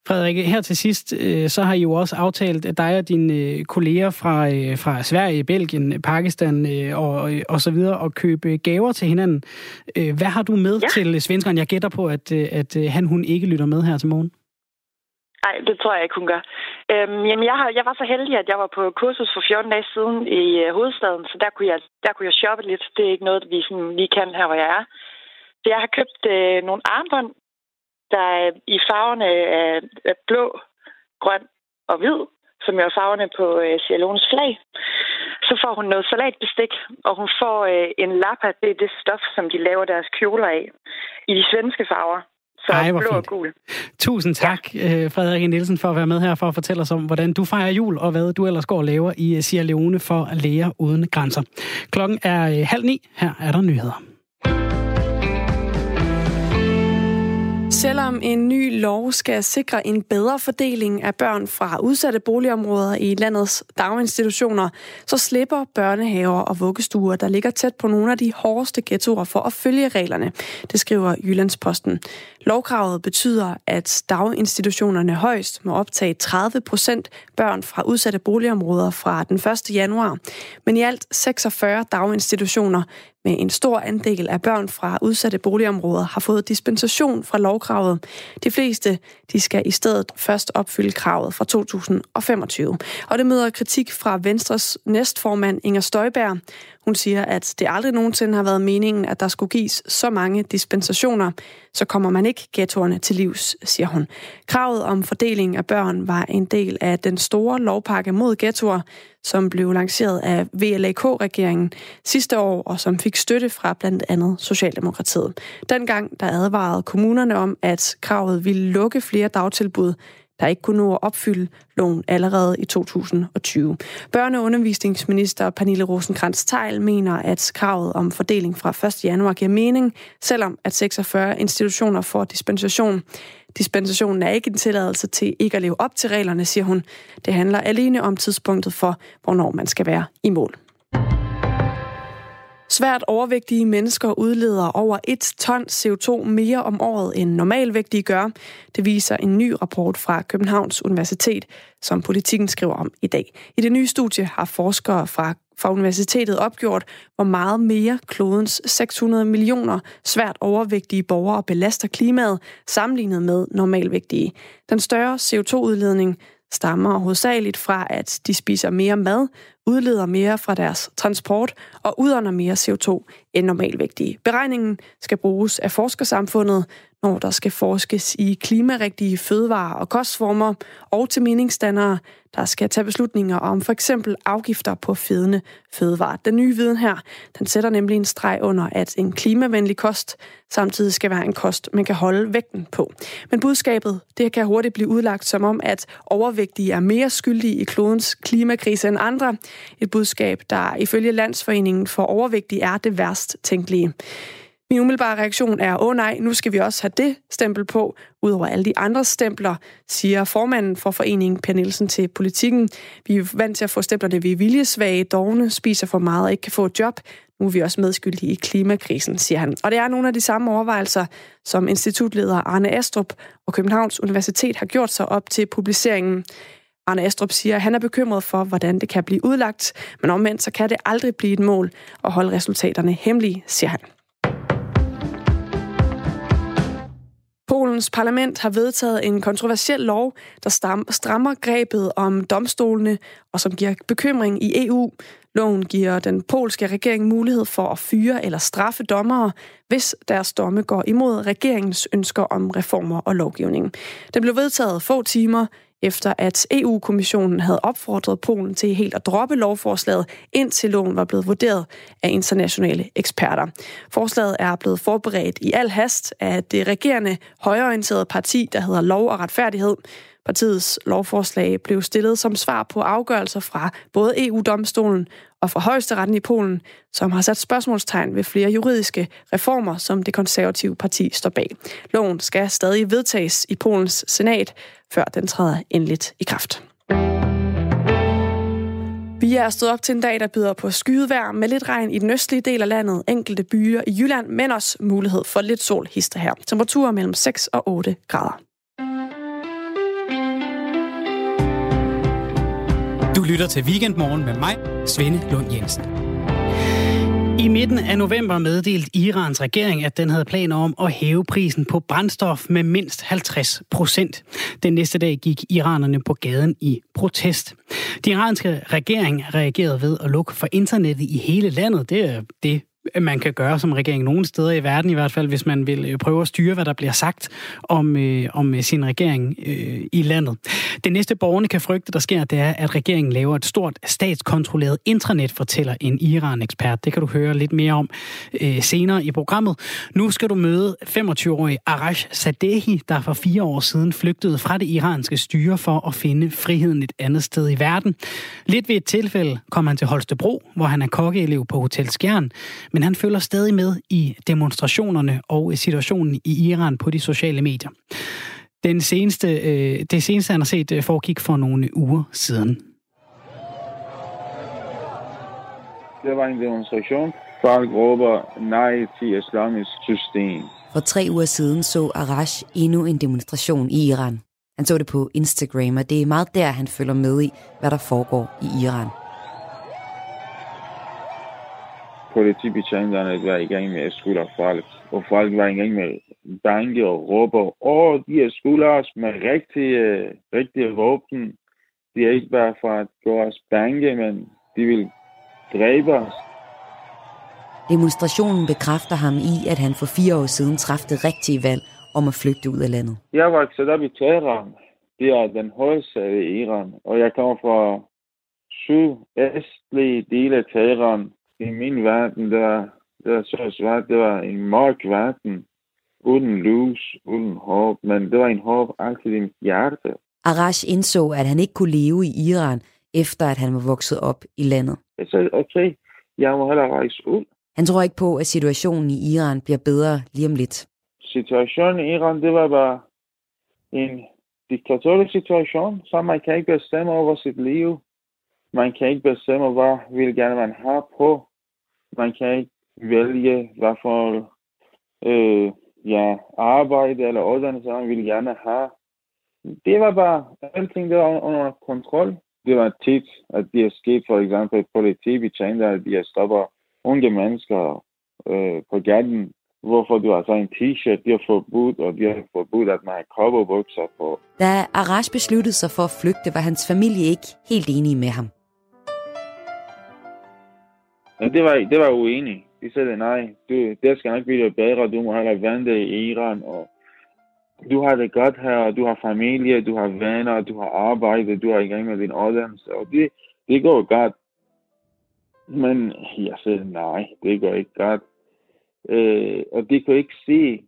Frederik, her til sidst, øh, så har I jo også aftalt, at dig og dine øh, kolleger fra, øh, fra Sverige, Belgien, Pakistan og, og så videre, at købe gaver til hinanden. Hvad har du med ja. til svenskeren? Jeg gætter på, at, at han, hun ikke lytter med her til morgen. Nej, det tror jeg ikke, hun gør. Øhm, jamen, jeg, har, jeg var så heldig, at jeg var på kursus for 14 dage siden i uh, hovedstaden, så der kunne, jeg, der kunne jeg shoppe lidt. Det er ikke noget, vi sådan lige kan her, hvor jeg er. Så jeg har købt øh, nogle armbånd der er i farverne af blå, grøn og hvid, som jo er farverne på øh, Sierra flag. Så får hun noget salatbestik, og hun får øh, en lappa, det er det stof, som de laver deres kjoler af, i de svenske farver. Så Ej, blå og gul. Tusind tak, ja. Frederik Nielsen, for at være med her for at fortælle os om, hvordan du fejrer jul, og hvad du ellers går og laver i Sierra Leone for Læger Uden Grænser. Klokken er halv ni. Her er der nyheder. Selvom en ny lov skal sikre en bedre fordeling af børn fra udsatte boligområder i landets daginstitutioner, så slipper børnehaver og vuggestuer, der ligger tæt på nogle af de hårdeste ghettoer for at følge reglerne. Det skriver Jyllandsposten. Lovkravet betyder, at daginstitutionerne højst må optage 30 procent børn fra udsatte boligområder fra den 1. januar. Men i alt 46 daginstitutioner med en stor andel af børn fra udsatte boligområder har fået dispensation fra lovkravet. De fleste de skal i stedet først opfylde kravet fra 2025. Og det møder kritik fra Venstres næstformand Inger Støjberg. Hun siger, at det aldrig nogensinde har været meningen, at der skulle gives så mange dispensationer. Så kommer man ikke ghettoerne til livs, siger hun. Kravet om fordeling af børn var en del af den store lovpakke mod ghettoer, som blev lanceret af VLAK-regeringen sidste år, og som fik støtte fra blandt andet Socialdemokratiet. Dengang der advarede kommunerne om, at kravet ville lukke flere dagtilbud, der ikke kunne nå at opfylde loven allerede i 2020. Børne- og undervisningsminister Pernille rosenkrantz teil mener, at kravet om fordeling fra 1. januar giver mening, selvom at 46 institutioner får dispensation. Dispensationen er ikke en tilladelse til ikke at leve op til reglerne, siger hun. Det handler alene om tidspunktet for, hvornår man skal være i mål. Svært overvægtige mennesker udleder over et ton CO2 mere om året end normalvægtige gør. Det viser en ny rapport fra Københavns Universitet, som politikken skriver om i dag. I det nye studie har forskere fra fra universitetet opgjort, hvor meget mere klodens 600 millioner svært overvægtige borgere belaster klimaet sammenlignet med normalvægtige. Den større CO2-udledning stammer hovedsageligt fra, at de spiser mere mad, udleder mere fra deres transport og udånder mere CO2 end normalvægtige. Beregningen skal bruges af forskersamfundet, når der skal forskes i klimarigtige fødevarer og kostformer, og til meningsdannere, der skal tage beslutninger om for eksempel afgifter på fedende fødevarer. Den nye viden her, den sætter nemlig en streg under, at en klimavenlig kost samtidig skal være en kost, man kan holde vægten på. Men budskabet, det kan hurtigt blive udlagt som om, at overvægtige er mere skyldige i klodens klimakrise end andre. Et budskab, der ifølge Landsforeningen for Overvægtige er det værst tænkelige. Min umiddelbare reaktion er, åh nej, nu skal vi også have det stempel på, udover alle de andre stempler, siger formanden for foreningen Per Nielsen til politikken. Vi er vant til at få stemplerne, vi er viljesvage, dogne, spiser for meget og ikke kan få et job. Nu er vi også medskyldige i klimakrisen, siger han. Og det er nogle af de samme overvejelser, som institutleder Arne Astrup og Københavns Universitet har gjort sig op til publiceringen. Arne Astrup siger, at han er bekymret for, hvordan det kan blive udlagt, men omvendt så kan det aldrig blive et mål at holde resultaterne hemmelige, siger han. Polens parlament har vedtaget en kontroversiel lov, der strammer grebet om domstolene og som giver bekymring i EU. Loven giver den polske regering mulighed for at fyre eller straffe dommere, hvis deres domme går imod regeringens ønsker om reformer og lovgivning. Den blev vedtaget få timer efter at EU-kommissionen havde opfordret Polen til helt at droppe lovforslaget, indtil loven var blevet vurderet af internationale eksperter. Forslaget er blevet forberedt i al hast af det regerende højorienterede parti, der hedder Lov og Retfærdighed. Partiets lovforslag blev stillet som svar på afgørelser fra både EU-domstolen og fra højesteretten i Polen, som har sat spørgsmålstegn ved flere juridiske reformer, som det konservative parti står bag. Loven skal stadig vedtages i Polens senat, før den træder endeligt i kraft. Vi er stået op til en dag, der byder på skydevejr med lidt regn i den østlige del af landet, enkelte byer i Jylland, men også mulighed for lidt sol hister her. Temperaturer mellem 6 og 8 grader. Du lytter til Weekendmorgen med mig, Svende Lund Jensen. I midten af november meddelte Irans regering, at den havde planer om at hæve prisen på brændstof med mindst 50 procent. Den næste dag gik iranerne på gaden i protest. Den iranske regering reagerede ved at lukke for internettet i hele landet. Det er det, man kan gøre som regering nogen steder i verden, i hvert fald hvis man vil øh, prøve at styre, hvad der bliver sagt om, øh, om øh, sin regering øh, i landet. Det næste borgerne kan frygte, der sker, det er, at regeringen laver et stort statskontrolleret intranet, fortæller en Iran-ekspert. Det kan du høre lidt mere om øh, senere i programmet. Nu skal du møde 25-årige Arash Sadehi, der for fire år siden flygtede fra det iranske styre for at finde friheden et andet sted i verden. Lidt ved et tilfælde kom han til Holstebro, hvor han er kokkeelev på Hotel Skjern, men han følger stadig med i demonstrationerne og situationen i Iran på de sociale medier. Den seneste, øh, det seneste, han har set, øh, foregik for nogle uger siden. Det var en demonstration. Folk råber nej til islamisk system. For tre uger siden så Arash endnu en demonstration i Iran. Han så det på Instagram, og det er meget der, han følger med i, hvad der foregår i Iran. Politibetjenterne var i gang med at skudde folk, og folk var i gang med banke og råbe, åh, de er skulder os med rigtige, rigtige våben. De er ikke bare for at gå os banke, men de vil dræbe os. Demonstrationen bekræfter ham i, at han for fire år siden træffede rigtige valg om at flygte ud af landet. Jeg var vokset op i Teheran. Det er den hovedstad i Iran, og jeg kommer fra sydøstlige del af Teheran. I min verden, der, det var så svært, det var en mørk verden, uden lys, uden håb, men det var en håb altid i mit hjerte. Arash indså, at han ikke kunne leve i Iran, efter at han var vokset op i landet. Jeg sagde, okay, jeg må hellere rejse ud. Han tror ikke på, at situationen i Iran bliver bedre lige om lidt. Situationen i Iran, det var bare en diktatorisk situation, så man kan ikke bestemme over sit liv. Man kan ikke bestemme, hvad vil gerne man have på. Man kan ikke vælge, hvad for øh, ja, arbejde eller uddannelse, man vil gerne have. Det var bare, alting der var under kontrol. Det var tit, at det er sket, for eksempel politibetjente, at de stopper unge mennesker øh, på gaden, hvorfor du har så en t-shirt, de har forbudt, og de har forbudt, at man har coverbukser på. Da Arash besluttede sig for at flygte, var hans familie ikke helt enige med ham. Men det var, det var uenig. De sagde, nej, du, det skal nok blive bedre, du må heller vente i Iran, og du har det godt her, og du har familie, du har venner, du har arbejde, du er i gang med din uddannelse, og det, det går godt. Men jeg sagde, nej, det går ikke godt. Øh, og de kunne ikke se,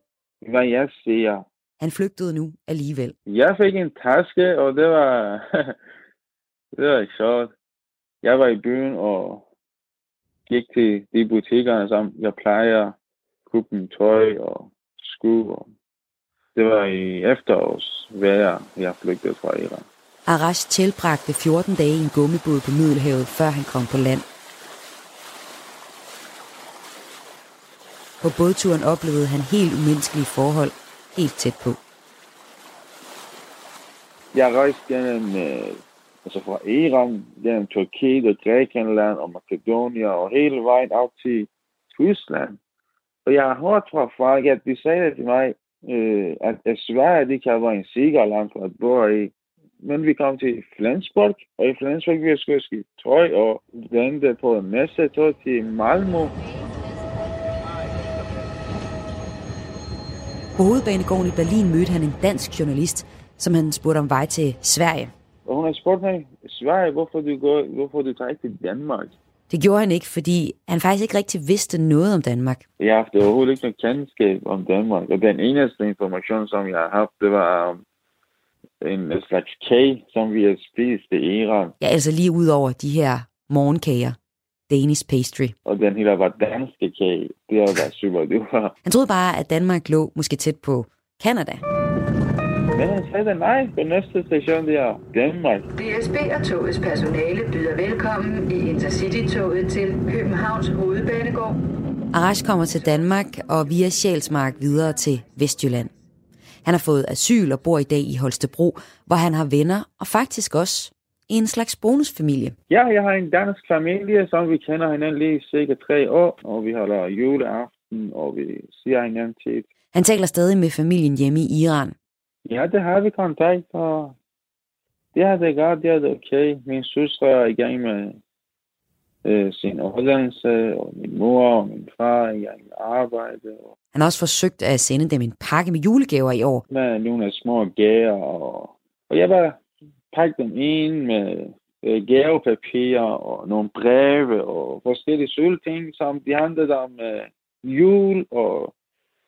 hvad jeg siger. Han flygtede nu alligevel. Jeg fik en taske, og det var, <laughs> det var ikke sjovt. Jeg var i byen og gik til de butikker, som jeg plejer, købe tøj og sko. Og det var i efterårsvejr, jeg flygtede fra Iran. Arash tilbragte 14 dage i en gummibåd på Middelhavet, før han kom på land. På bådturen oplevede han helt umenneskelige forhold helt tæt på. Jeg rejste gennem, øh, altså fra Iran, gennem Tyrkiet og Grækenland og Makedonien og hele vejen op til Tyskland. Og jeg har hørt fra folk, at de sagde til mig, øh, at, Sverige det kan være en sikker land for at bo i. Men vi kom til Flensborg, og i Flensborg vi skulle skifte tøj og vente på næste tøj til Malmö. På hovedbanegården i Berlin mødte han en dansk journalist, som han spurgte om vej til Sverige. Og hun har spurgt mig, Sverige, hvorfor du, går, hvorfor du tager ikke til Danmark? Det gjorde han ikke, fordi han faktisk ikke rigtig vidste noget om Danmark. Jeg har haft overhovedet ikke noget kendskab om Danmark, og den eneste information, som jeg har haft, det var um, en slags kage, som vi har spist i Iran. Ja, altså lige ud over de her morgenkager. Danish pastry. Og den hele var danske kage. Det var super duper. Han troede bare, at Danmark lå måske tæt på Canada. Men han sagde, nej, på næste station, det er Danmark. DSB og togets personale byder velkommen i Intercity-toget til Københavns Hovedbanegård. Arash kommer til Danmark og via Sjælsmark videre til Vestjylland. Han har fået asyl og bor i dag i Holstebro, hvor han har venner og faktisk også en slags bonusfamilie. Ja, jeg har en dansk familie, som vi kender hinanden lige cirka tre år, og vi holder juleaften, og vi siger hinanden tit. Han taler stadig med familien hjemme i Iran. Ja, det har vi kontakt, og det er det godt, det er det okay. Min søster er i gang med øh, sin uddannelse, og min mor og min fra, i gang med arbejde. Og Han har også forsøgt at sende dem en pakke med julegaver i år. med nogle små gaver, og, og jeg bare pakke dem ind med øh, gavepapir og nogle breve og forskellige sølvting, som de handlede om øh, jul og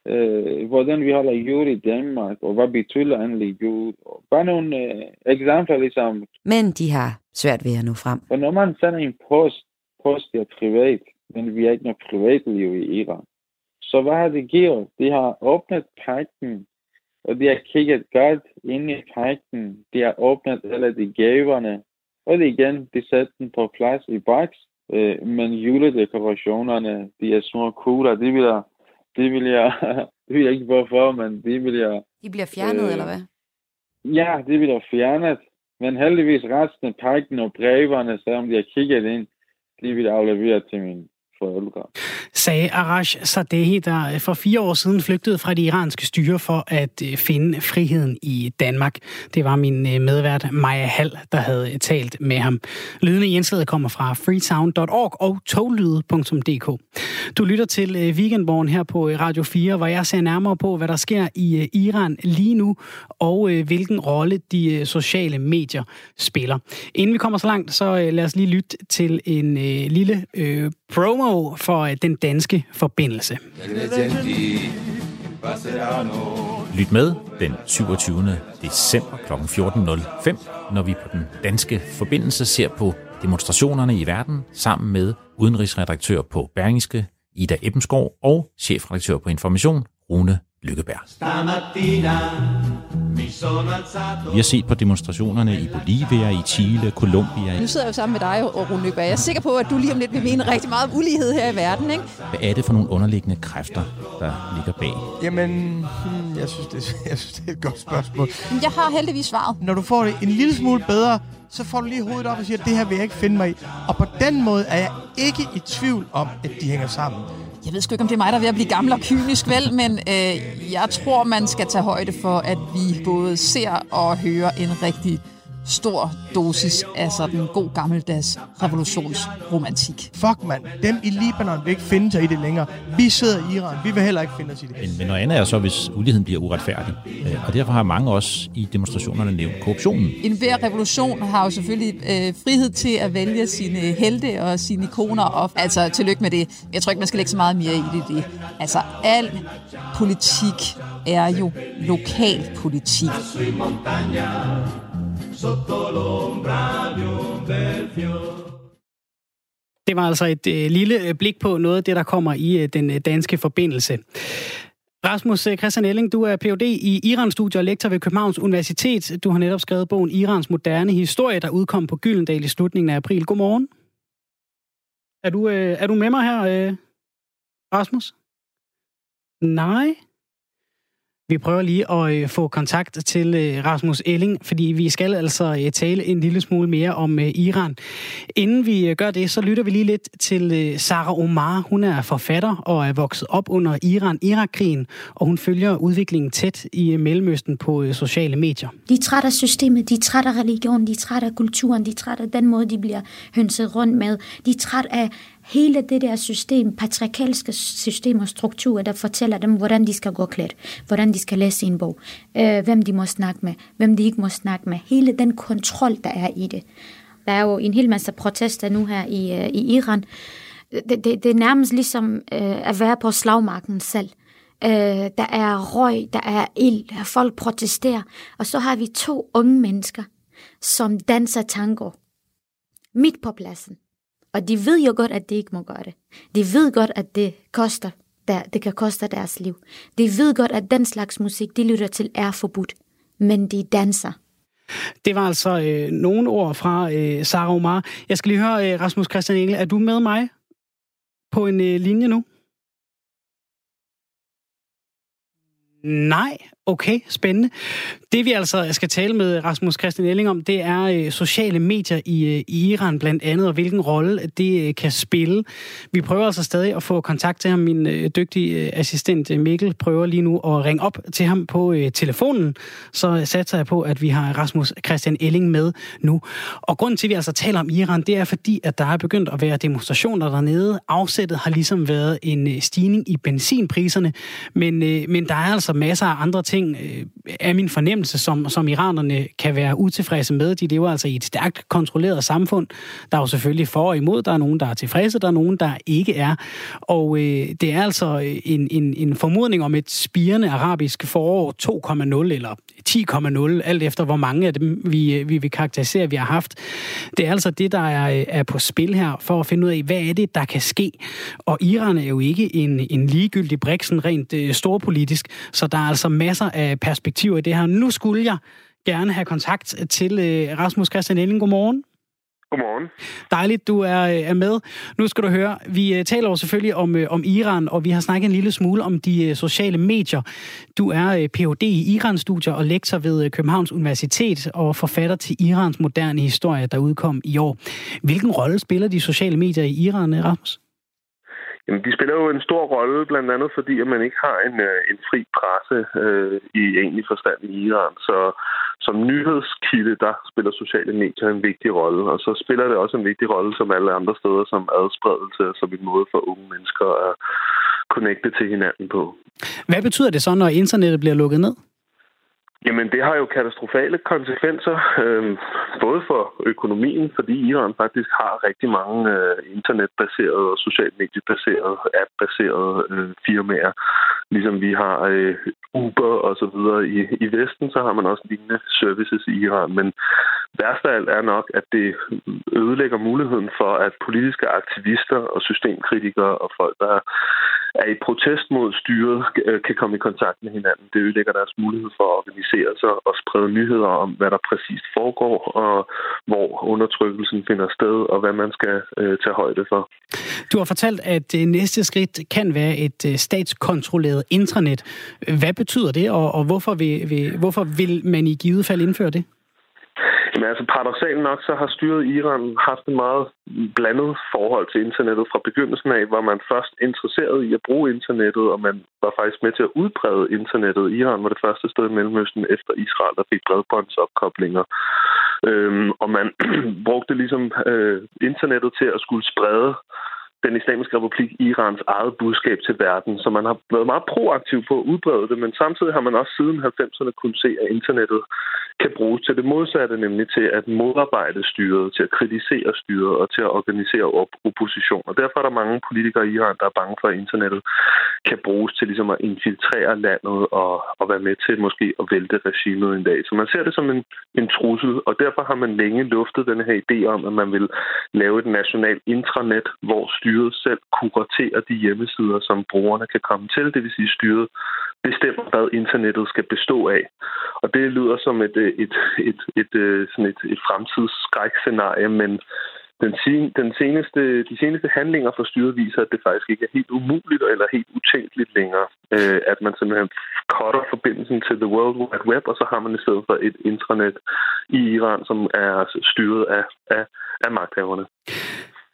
øh, hvordan vi holder jul i Danmark, og hvad betyder egentlig jul. Og bare nogle øh, eksempler, ligesom, Men de har svært ved at nå frem. og når man sender en post, post er privat, men vi har ikke noget privatliv i Iran. Så hvad har de gjort? De har åbnet pakken, og de har kigget godt ind i pakken. De har åbnet alle de gaverne, og det igen, de satte den på plads i boks. Øh, men juledekorationerne, de er små kugler, de vil jeg, de vil jeg, det vil jeg ikke hvorfor, men de vil jeg, De bliver fjernet, Øh, eller hvad? ja, de vil jeg fjernet. Men heldigvis resten af pakken og breverne, selvom de har kigget ind, de vil aflevere til mine forældre. sagde Arash Sadehi, der øh, for fire år siden flygtede fra det iranske styre for at øh, finde friheden i Danmark. Det var min øh, medvært Maja Hall, der havde talt med ham. Lydene i indslaget kommer fra freesound.org og toglyde.dk. Du lytter til Weekendborgen her på Radio 4, hvor jeg ser nærmere på, hvad der sker i Iran lige nu, og hvilken rolle de sociale medier spiller. Inden vi kommer så langt, så lad os lige lytte til en lille øh, promo for øh, den danske forbindelse. Lyt med den 27. december kl. 14.05, når vi på den danske forbindelse ser på demonstrationerne i verden sammen med udenrigsredaktør på Berlingske, Ida Ebbensgaard, og chefredaktør på Information, Rune Lykkeberg. Vi har set på demonstrationerne i Bolivia, i Chile, Colombia. Nu sidder jeg jo sammen med dig, og Rune Løgberg. Jeg er sikker på, at du lige om lidt vil mene rigtig meget om ulighed her i verden, ikke? Hvad er det for nogle underliggende kræfter, der ligger bag? Jamen, hmm, jeg synes, det, <laughs> jeg synes, det er et godt spørgsmål. Men Jeg har heldigvis svaret. Når du får det en lille smule bedre, så får du lige hovedet op og siger, at det her vil jeg ikke finde mig i. Og på den måde er jeg ikke i tvivl om, at de hænger sammen. Jeg ved sgu ikke, om det er mig, der er ved at blive gammel og kynisk, vel? Men øh, jeg tror, man skal tage højde for, at vi både ser og hører en rigtig stor dosis af sådan god gammeldags revolutionsromantik. Fuck mand, dem i Libanon vil ikke finde sig i det længere. Vi sidder i Iran, vi vil heller ikke finde os i det. Men, men noget andet er så, hvis uligheden bliver uretfærdig. Øh, Og derfor har mange også i demonstrationerne nævnt korruptionen. En hver revolution har jo selvfølgelig øh, frihed til at vælge sine helte og sine ikoner. Og, altså, tillykke med det. Jeg tror ikke, man skal lægge så meget mere i det. det. Altså, al politik er jo sotto l'ombra di un bel fior. Det var altså et øh, lille øh, blik på noget af det, der kommer i øh, den øh, danske forbindelse. Rasmus øh, Christian Elling, du er Ph.D. i Iran-studier og lektor ved Københavns Universitet. Du har netop skrevet bogen Irans moderne historie, der udkom på Gyldendal i slutningen af april. Godmorgen. Er du, øh, er du med mig her, øh, Rasmus? Nej. Vi prøver lige at øh, få kontakt til øh, Rasmus Elling, fordi vi skal altså øh, tale en lille smule mere om Iran. Inden vi gør det, så lytter vi lige lidt til Sara Omar. Hun er forfatter og er vokset op under Iran-Irak-krigen, og hun følger udviklingen tæt i Mellemøsten på sociale medier. De er af systemet, de er trætte af religion, de er af kulturen, de er af den måde, de bliver hønset rundt med. De er af hele det der system, patriarkalske system og strukturer, der fortæller dem, hvordan de skal gå klædt, hvordan de skal læse en bog, øh, hvem de må snakke med, hvem de ikke må snakke med. Hele den kontrol, der er i det. Der er jo en hel masse protester nu her i, øh, i Iran. Det, det, det er nærmest ligesom øh, at være på slagmarken selv. Øh, der er røg, der er ild, der er folk protesterer. Og så har vi to unge mennesker, som danser tango midt på pladsen. Og de ved jo godt, at de ikke må gøre det. De ved godt, at det koster der, det kan koste deres liv. De ved godt, at den slags musik, de lytter til, er forbudt. Men de danser. Det var altså øh, nogle ord fra øh, Sara Omar. Jeg skal lige høre, øh, Rasmus Christian Engel, er du med mig på en øh, linje nu? Nej. Okay, spændende. Det vi altså skal tale med Rasmus Christian Elling om, det er øh, sociale medier i, øh, i Iran blandt andet, og hvilken rolle det øh, kan spille. Vi prøver altså stadig at få kontakt til ham. Min dygtige assistent Mikkel prøver lige nu at ringe op til ham på telefonen. Så satser jeg på, at vi har Rasmus Christian Elling med nu. Og grunden til, at vi altså taler om Iran, det er fordi, at der er begyndt at være demonstrationer dernede. Afsættet har ligesom været en stigning i benzinpriserne, men, men der er altså masser af andre ting, Øh, er min fornemmelse, som, som iranerne kan være utilfredse med. De lever altså i et stærkt kontrolleret samfund. Der er jo selvfølgelig for og imod. Der er nogen, der er tilfredse, der er nogen, der ikke er. Og øh, det er altså øh, en, en, en formodning om et spirende arabisk forår 2,0 eller 10,0, alt efter hvor mange af dem vi, øh, vi vil karakterisere, vi har haft. Det er altså det, der er, er på spil her, for at finde ud af, hvad er det, der kan ske. Og Iran er jo ikke en, en ligegyldig briksen rent øh, storpolitisk, så der er altså masser af perspektiver i det her. Nu skulle jeg gerne have kontakt til øh, Rasmus Christian Elling. Godmorgen. Godmorgen. Dejligt, du er, er med. Nu skal du høre, vi øh, taler jo selvfølgelig om, øh, om Iran, og vi har snakket en lille smule om de øh, sociale medier. Du er Ph.D. i Iran-studier og lektor ved Københavns Universitet og forfatter til Irans moderne historie, der udkom i år. Hvilken rolle spiller de sociale medier i Iran, Rasmus? Jamen, de spiller jo en stor rolle, blandt andet fordi, at man ikke har en, øh, en fri presse øh, i egentlig forstand i Iran. Så som nyhedskilde, der spiller sociale medier en vigtig rolle, og så spiller det også en vigtig rolle som alle andre steder, som adspredelse, som en måde for unge mennesker at connecte til hinanden på. Hvad betyder det så, når internettet bliver lukket ned? Jamen, det har jo katastrofale konsekvenser, øh, både for økonomien, fordi Iran faktisk har rigtig mange øh, internetbaserede og socialt mediebaserede, app-baserede øh, firmaer. Ligesom vi har øh, Uber og så videre i, i Vesten, så har man også lignende services i Iran. Men værst af alt er nok, at det ødelægger muligheden for, at politiske aktivister og systemkritikere og folk, der er i protest mod styret, øh, kan komme i kontakt med hinanden. Det ødelægger deres mulighed for at organisere sig og sprede nyheder om, hvad der præcist foregår, og hvor undertrykkelsen finder sted, og hvad man skal øh, tage højde for. Du har fortalt, at det næste skridt kan være et øh, statskontrolleret intranet. Hvad betyder det, og, og hvorfor, vil, vil, hvorfor vil man i givet fald indføre det? Men altså paradoxalt nok, så har styret i Iran haft et meget blandet forhold til internettet fra begyndelsen af, hvor man først interesseret i at bruge internettet, og man var faktisk med til at udbrede internettet. Iran var det første sted i Mellemøsten efter Israel, der fik bredbåndsopkoblinger. Øhm, og man <clears throat> brugte ligesom øh, internettet til at skulle sprede den islamiske republik Irans eget budskab til verden. Så man har været meget proaktiv på at udbrede det, men samtidig har man også siden 90'erne kunnet se, at internettet kan bruges til det modsatte, nemlig til at modarbejde styret, til at kritisere styret og til at organisere op opposition. Og derfor er der mange politikere i Iran, der er bange for, at internettet kan bruges til ligesom at infiltrere landet og, og være med til måske at vælte regimet en dag. Så man ser det som en, en trussel, og derfor har man længe luftet den her idé om, at man vil lave et nationalt intranet, hvor styret selv kuraterer de hjemmesider, som brugerne kan komme til, det vil sige styret bestemmer, hvad internettet skal bestå af. Og det lyder som et, øh, et, et, et, et, sådan et, et fremtidsskrækscenarie, men den, den seneste, de seneste handlinger for styret viser, at det faktisk ikke er helt umuligt eller helt utænkeligt længere, øh, at man simpelthen cutter forbindelsen til The World Wide Web, og så har man i stedet for et intranet i Iran, som er styret af, af, af magthaverne.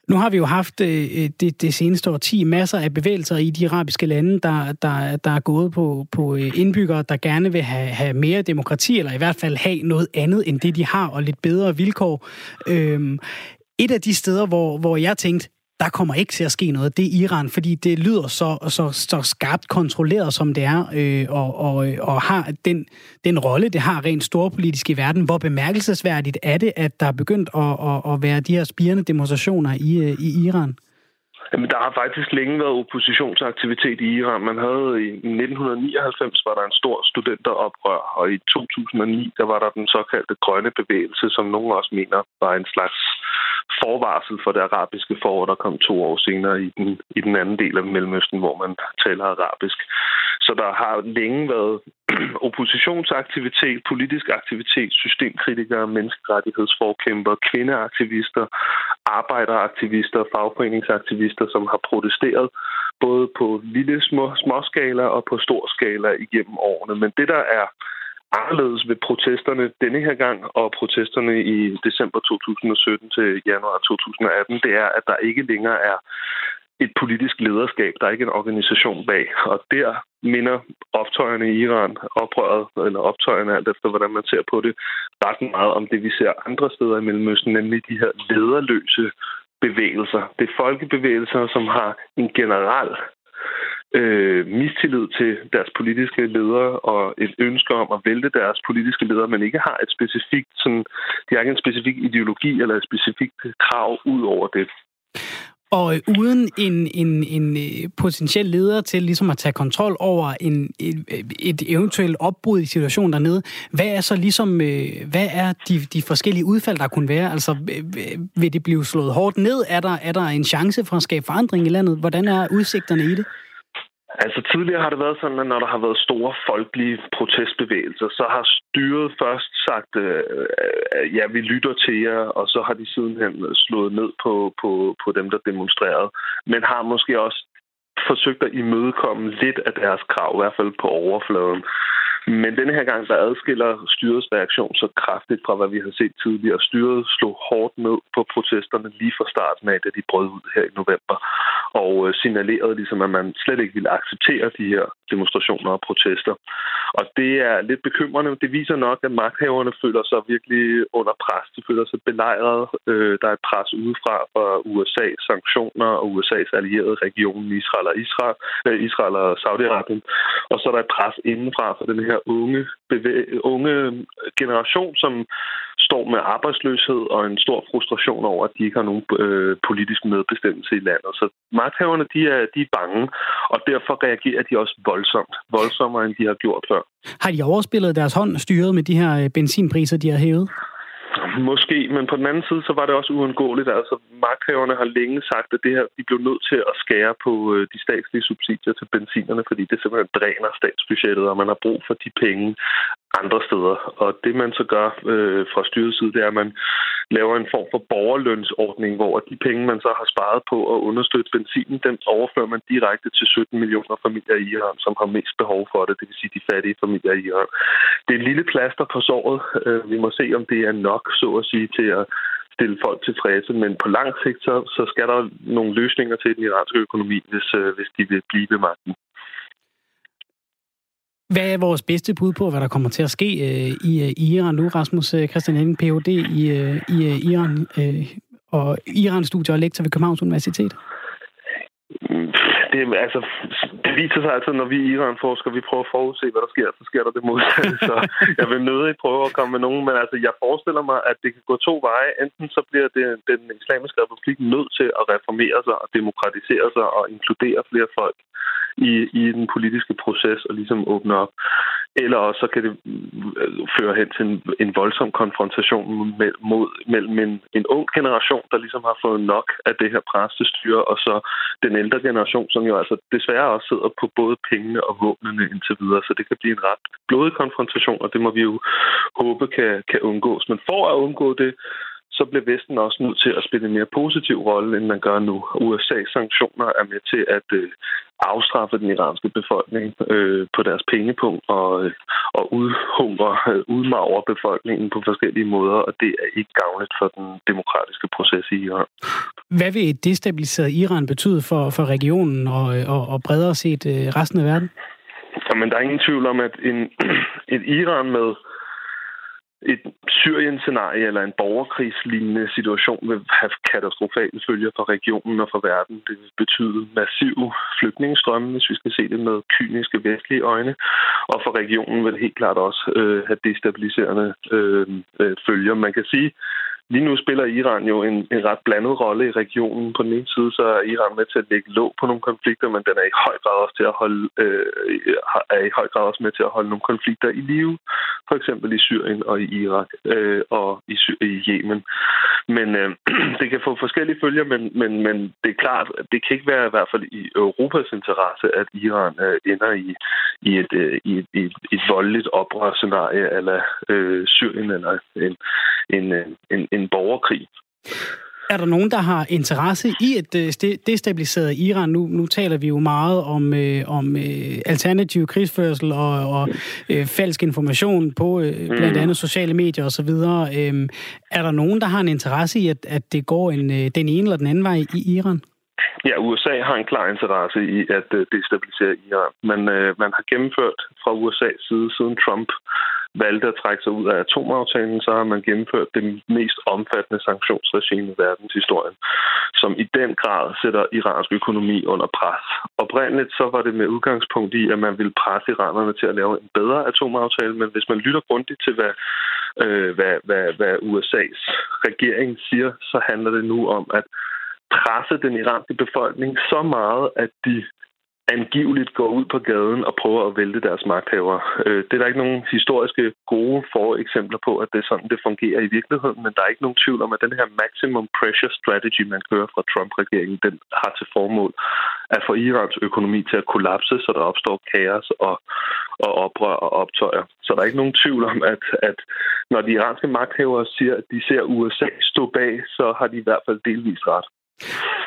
Nu har vi jo haft øh, øh det, det seneste år 10 masser af bevægelser i de arabiske lande, der, der, der er gået på, på øh, indbyggere, der gerne vil have, have mere demokrati, eller i hvert fald have noget andet end det, de har, og lidt bedre vilkår. Øhm, et af de steder, hvor, hvor jeg tænkte, der kommer ikke til at ske noget, det er Iran, fordi det lyder så, så, så skarpt kontrolleret, som det er, øh, og, og, og har den, den rolle, det har rent storpolitisk i verden. Hvor bemærkelsesværdigt er det, at der er begyndt at, at, at være de her spirende demonstrationer i, øh, i Iran? Jamen, der har faktisk længe været oppositionsaktivitet i Iran. Man havde i 1999 var der en stor studenteroprør, og i 2009 der var der den såkaldte grønne bevægelse, som nogen også mener var en slags forvarsel for det arabiske forår, der kom to år senere i den, i den anden del af Mellemøsten, hvor man taler arabisk. Så der har længe været <clears throat> oppositionsaktivitet, politisk aktivitet, systemkritikere, menneskerettighedsforkæmper, kvindeaktivister, arbejderaktivister, fagforeningsaktivister, som har protesteret både på lille små, småskala og på stor skala igennem årene. Men det, der er anderledes ved protesterne denne her gang og protesterne i december 2017 til januar 2018, det er, at der ikke længere er et politisk lederskab. Der er ikke en organisation bag. Og der minder optøjerne i Iran, oprøret, eller optøjerne alt efter, hvordan man ser på det, ret meget om det, vi ser andre steder i Mellemøsten, nemlig de her lederløse bevægelser. Det er folkebevægelser, som har en general øh, mistillid til deres politiske ledere og et ønske om at vælte deres politiske ledere, men ikke har et specifikt, sådan, de har ikke en specifik ideologi eller et specifikt krav ud over det. Og øh, uden en, en, en øh, potentiel leder til ligesom at tage kontrol over en, et, et eventuelt opbrud i situationen dernede, hvad er så ligesom, øh, hvad er de, de forskellige udfald, der kunne være? Altså, øh, vil det blive slået hårdt ned? Er der, er der en chance for at skabe forandring i landet? Hvordan er udsigterne i det? Altså tidligere har det været sådan, at når der har været store folkelige protestbevægelser, så har styret først sagt, øh, øh ja, vi lytter til jer, og så har de sidenhen øh, slået ned på, på, på dem, der demonstrerede. Men har måske også forsøgt at imødekomme lidt af deres krav, i hvert fald på overfladen. Men denne her gang, der adskiller styrets reaktion så kraftigt fra, hvad vi har set tidligere. Styret slog hårdt ned på protesterne lige fra starten af, da de brød ud her i november, og øh, signalerede ligesom, at man slet ikke ville acceptere de her demonstrationer og protester. Og det er lidt bekymrende. Det viser nok, at magthaverne føler sig virkelig under pres. De føler sig belejret. Øh, der er et pres udefra fra USA, sanktioner og USA's allierede regionen Israel og Israel, øh, Israel og Saudi-Arabien. Og så er der et pres indenfra for den her her unge, bevæ- unge generation, som står med arbejdsløshed og en stor frustration over, at de ikke har nogen øh, politisk medbestemmelse i landet. Så magthaverne, de er, de er bange, og derfor reagerer de også voldsomt. Voldsommere, end de har gjort før. Har de overspillet deres hånd styret med de her øh, benzinpriser, de har hævet? Måske, men på den anden side, så var det også uundgåeligt. Altså, magthaverne har længe sagt, at det her, de blev nødt til at skære på øh, de statslige subsidier til benzinerne, fordi det simpelthen dræner statsbudgettet, og man har brug for de penge andre steder. Og det, man så gør øh, fra styrets side, det er, at man laver en form for borgerlønsordning, hvor de penge, man så har sparet på at understøtte benzinen, den overfører man direkte til 17 millioner familier i Iran, som har mest behov for det, det vil sige de fattige familier i Iran. Det er et lille plaster på såret. Øh, vi må se, om det er nok, så at sige, til at stille folk tilfredse, men på lang sigt, så, så skal der nogle løsninger til den iranske økonomi, hvis, øh, hvis de vil blive ved magten. Hvad er vores bedste bud på, hvad der kommer til at ske øh, i, øh, i Iran nu, Rasmus øh, Christian Henning, Ph.D. i, øh, i øh, Iran øh, og Iran-studier og lektor ved Københavns Universitet? Det, altså, det viser sig altid, når vi i Iran forsker, vi prøver at forudse, hvad der sker, så sker der det modsatte. <laughs> Så jeg vil nødig prøve at komme med nogen, men altså, jeg forestiller mig, at det kan gå to veje. Enten så bliver det, den islamiske republik nødt til at reformere sig og demokratisere sig og inkludere flere folk i, i den politiske proces og ligesom åbne op. Eller også så kan det øh, føre hen til en, en voldsom konfrontation med, mod, mellem en, en ung generation, der ligesom har fået nok af det her præstestyre, og så den ældre generation, som jo altså desværre også sidder på både pengene og våbnene indtil videre. Så det kan blive en ret blodig konfrontation, og det må vi jo håbe kan, kan undgås. Men for at undgå det, så bliver Vesten også nødt til at spille en mere positiv rolle, end man gør nu. USA's sanktioner er med til at øh, afstraffe den iranske befolkning øh, på deres pengepunkt og, øh, og udhungre, øh, udmagre befolkningen på forskellige måder, og det er ikke gavnligt for den demokratiske proces i Iran. Hvad vil et destabiliseret Iran betyde for, for regionen og, og, og bredere set øh, resten af verden? Jamen, der er ingen tvivl om, at en, <clears throat> et Iran med et Syrien-scenarie eller en borgerkrigslignende situation vil have katastrofale følger for regionen og for verden. Det vil betyde massive flygtningestrømme, hvis vi skal se det med kyniske vestlige øjne. Og for regionen vil det helt klart også øh, have destabiliserende øh, øh, følger. Man kan sige, Lige nu spiller Iran jo en, en ret blandet rolle i regionen. På den ene side så er Iran med til at lægge låg på nogle konflikter, men den er i høj grad også til at holde øh, er i høj grad også med til at holde nogle konflikter i live, for eksempel i Syrien og i Irak øh, og i, i Yemen. Men øh, <clears throat> det kan få forskellige følger, men, men, men det er klart, at det kan ikke være i hvert fald i Europas interesse, at Iran øh, ender i, i et, øh, i et, et, et voldeligt oprørsscenarie eller øh, Syrien eller en, en, øh, en, en, en borgerkrig. Er der nogen, der har interesse i et øh, destabiliseret Iran? Nu, nu taler vi jo meget om, øh, om øh, alternativ krigsførsel og, og øh, falsk information på øh, blandt mm. andet sociale medier osv. Øh, er der nogen, der har en interesse i, at, at det går en, øh, den ene eller den anden vej i Iran? Ja, USA har en klar interesse i at øh, destabilisere Iran. Man, øh, man har gennemført fra USA's side, siden Trump valgte at trække sig ud af atomaftalen, så har man gennemført det mest omfattende sanktionsregime i verdenshistorien, som i den grad sætter iransk økonomi under pres. Oprindeligt så var det med udgangspunkt i, at man ville presse iranerne til at lave en bedre atomaftale, men hvis man lytter grundigt til, hvad, øh, hvad, hvad, hvad USA's regering siger, så handler det nu om at presse den iranske befolkning så meget, at de angiveligt går ud på gaden og prøver at vælte deres magthavere. Øh, det er der ikke nogen historiske gode foreksempler på, at det er sådan, det fungerer i virkeligheden, men der er ikke nogen tvivl om, at den her maximum pressure strategy, man kører fra Trump-regeringen, den har til formål at få Irans økonomi til at kollapse, så der opstår kaos og, og oprør og optøjer. Så der er ikke nogen tvivl om, at, at når de iranske magthavere siger, at de ser USA stå bag, så har de i hvert fald delvist ret.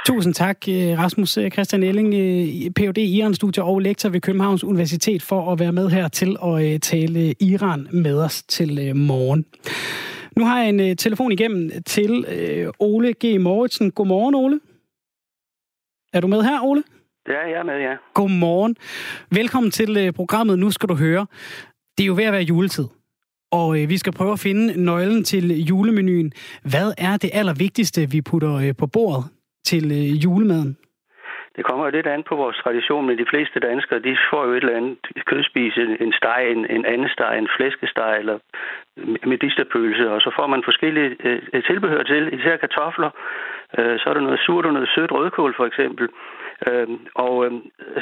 Tusind tak, øh, Rasmus øh, Christian Elling, øh, Ph.D. Iran-studier og lektor ved Københavns Universitet, for at være med her til at tale Iran med os til morgen. Nu har jeg en telefon igennem til Ole G. Mauritsen. Godmorgen, Ole. Er du med her, Ole? Ja, jeg er med, ja. Godmorgen. Velkommen til programmet Nu skal du høre. Det er jo ved at være juletid. Og vi skal prøve at finde nøglen til julemenuen. Hvad er det allervigtigste, vi putter på bordet til øh, julemaden? Det kommer jo lidt an på vores tradition, men de fleste danskere, de får jo et eller andet kødspise, en steg, en, en anden steg, en flæskesteg eller medisterpølse, og så får man forskellige øh, øh, tilbehør til, især kartofler, øh, så er der noget surt og noget sødt rødkål for eksempel. Øh, og øh,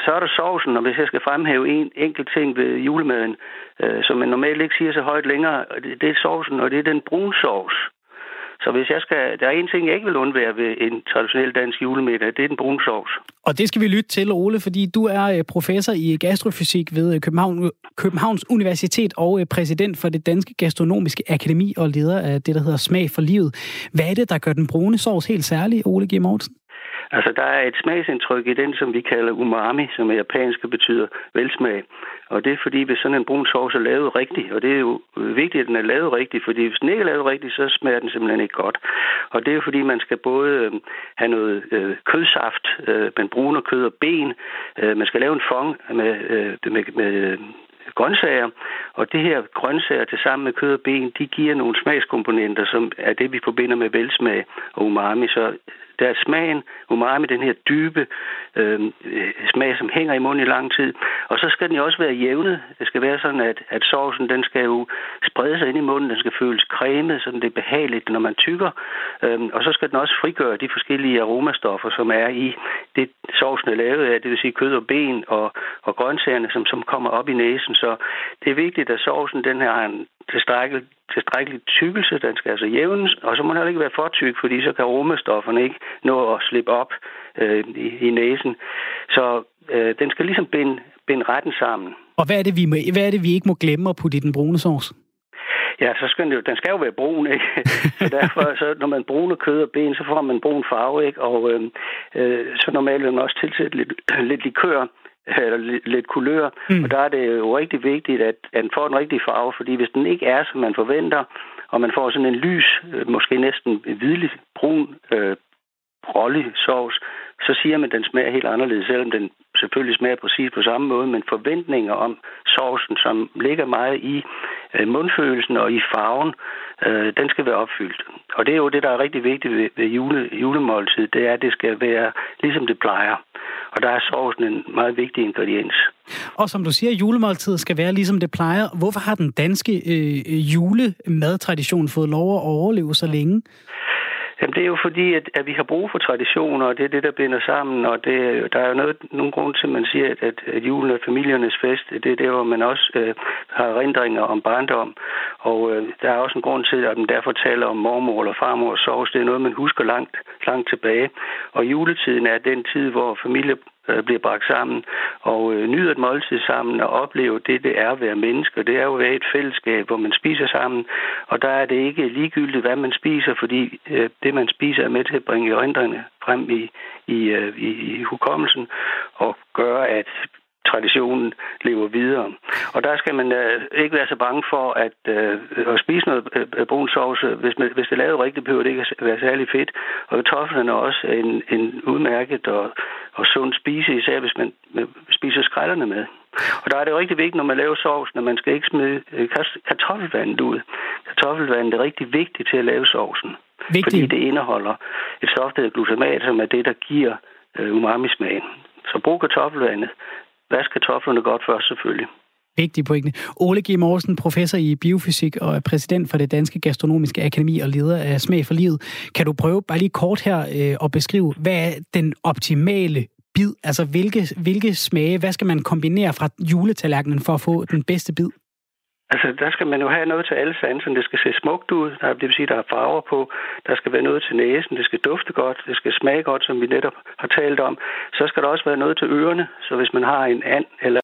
så er der sovsen, og hvis jeg skal fremhæve en enkelt ting ved julemaden, øh, som man normalt ikke siger så højt længere, det, det er sovsen, og det er den brune sovs. Så hvis jeg skal, der er en ting, jeg ikke vil undvære ved en traditionel dansk julemiddag, det er den brune sovs. Og det skal vi lytte til, Ole, fordi du er øh, professor i gastrofysik ved øh, København, øh, Københavns Universitet og præsident for det Danske Gastronomiske Akademi og leder af det, der hedder Smag for Livet. Hvad er det, der gør den brune sovs helt særlig, Ole G. Mortensen? Altså, der er et smagsindtryk i den, som vi kalder umami, som er japansk betyder velsmag. Og det er fordi, hvis sådan en brun sovs er lavet rigtigt, og det er jo vigtigt, at den er lavet rigtigt, fordi hvis den ikke er lavet rigtigt, så smager den simpelthen ikke godt. Og det er fordi, man skal både øh, have noget øh, kødsaft, øh, men brune kød og ben. Øh, man skal lave en fong med, øh, med, med øh, grøntsager, og det her grøntsager til sammen med kød og ben, de giver nogle smagskomponenter, som er det, vi forbinder med velsmag og umami. Så der er smagen, umami, den her dybe øh, smag, som hænger i munden i lang tid. Og så skal den jo også være jævnet. Det skal være sådan, at, at sovsen, den skal jo sprede sig ind i munden. Den skal føles cremet, så det er behageligt, når man tykker. Øh, og så skal den også frigøre de forskellige aromastoffer, som er i det, sovsen er lavet af. Det vil sige kød og ben og, og grøntsagerne, som, som kommer op i næsen. Så det er vigtigt, at sovsen den her har en tilstrækkelig, tilstrækkelig tykkelse. Den skal altså jævnes, og så må den heller ikke være for tyk, fordi så kan aromastofferne ikke nå at slippe op øh, i, i næsen. Så øh, den skal ligesom binde, binde retten sammen. Og hvad er, det, vi må, hvad er det, vi ikke må glemme at putte i den brune sovs? Ja, så skal den jo, den skal jo være brun, ikke? <laughs> Så derfor, så når man bruner kød og ben, så får man brun farve, ikke? Og øh, øh, så normalt vil man også tilsætte lidt, lidt likør, eller lidt kulør. Mm. Og der er det jo rigtig vigtigt, at, at den får den rigtige farve, fordi hvis den ikke er, som man forventer, og man får sådan en lys, øh, måske næsten hvidlig brun øh, rålig sovs, så siger man, at den smager helt anderledes, selvom den selvfølgelig smager præcis på samme måde, men forventninger om sovsen, som ligger meget i øh, mundfølelsen og i farven, øh, den skal være opfyldt. Og det er jo det, der er rigtig vigtigt ved, ved jule, julemåltid, det er, at det skal være ligesom det plejer. Og der er sovsen en meget vigtig ingrediens. Og som du siger, julemåltid skal være ligesom det plejer. Hvorfor har den danske øh, julemadtradition fået lov at overleve så længe? Jamen, det er jo fordi, at, at vi har brug for traditioner, og det er det, der binder sammen. Og det, der er jo noget, nogen grund til, at man siger, at, at, at julen er familiernes fest. Det er der, hvor man også øh, har erindringer om barndom. Og øh, der er også en grund til, at man derfor taler om mormor eller farmor og sovs. Det er noget, man husker langt, langt tilbage. Og juletiden er den tid, hvor familier øh, bliver bragt sammen og øh, nyder et måltid sammen og oplever det, det er at være menneske. Det er jo at være et fællesskab, hvor man spiser sammen, og der er det ikke ligegyldigt, hvad man spiser, fordi øh, det, man spiser, er med til at bringe øjnene frem i, i, øh, i, i hukommelsen og gøre, at traditionen lever videre. Og der skal man øh, ikke være så bange for at, øh, at spise noget øh, brun sovs. Hvis, man, hvis det er lavet rigtigt, behøver det ikke at være særlig fedt. Og kartoflerne er også en, en udmærket og, og sund spise, især hvis man spiser skrællerne med. Og der er det jo rigtig vigtigt, når man laver sovs, når man skal ikke smide øh, kartoffelvandet ud. Kartoffelvandet er rigtig vigtigt til at lave sovsen. Vigtigt. Fordi det indeholder et stof, der hedder glutamat, som er det, der giver øh, umami-smagen. Så brug kartoffelvandet. Vask kartoflerne godt først selvfølgelig. Vigtig pointe. Ole G. Morsen, professor i biofysik og præsident for det Danske Gastronomiske Akademi og leder af Smag for Livet. Kan du prøve bare lige kort her øh, at beskrive, hvad er den optimale bid? Altså hvilke, hvilke smage, hvad skal man kombinere fra juletallerkenen for at få den bedste bid? Altså, der skal man jo have noget til alle sanser. Det skal se smukt ud, der, det vil sige, der er farver på. Der skal være noget til næsen, det skal dufte godt, det skal smage godt, som vi netop har talt om. Så skal der også være noget til ørerne, så hvis man har en and eller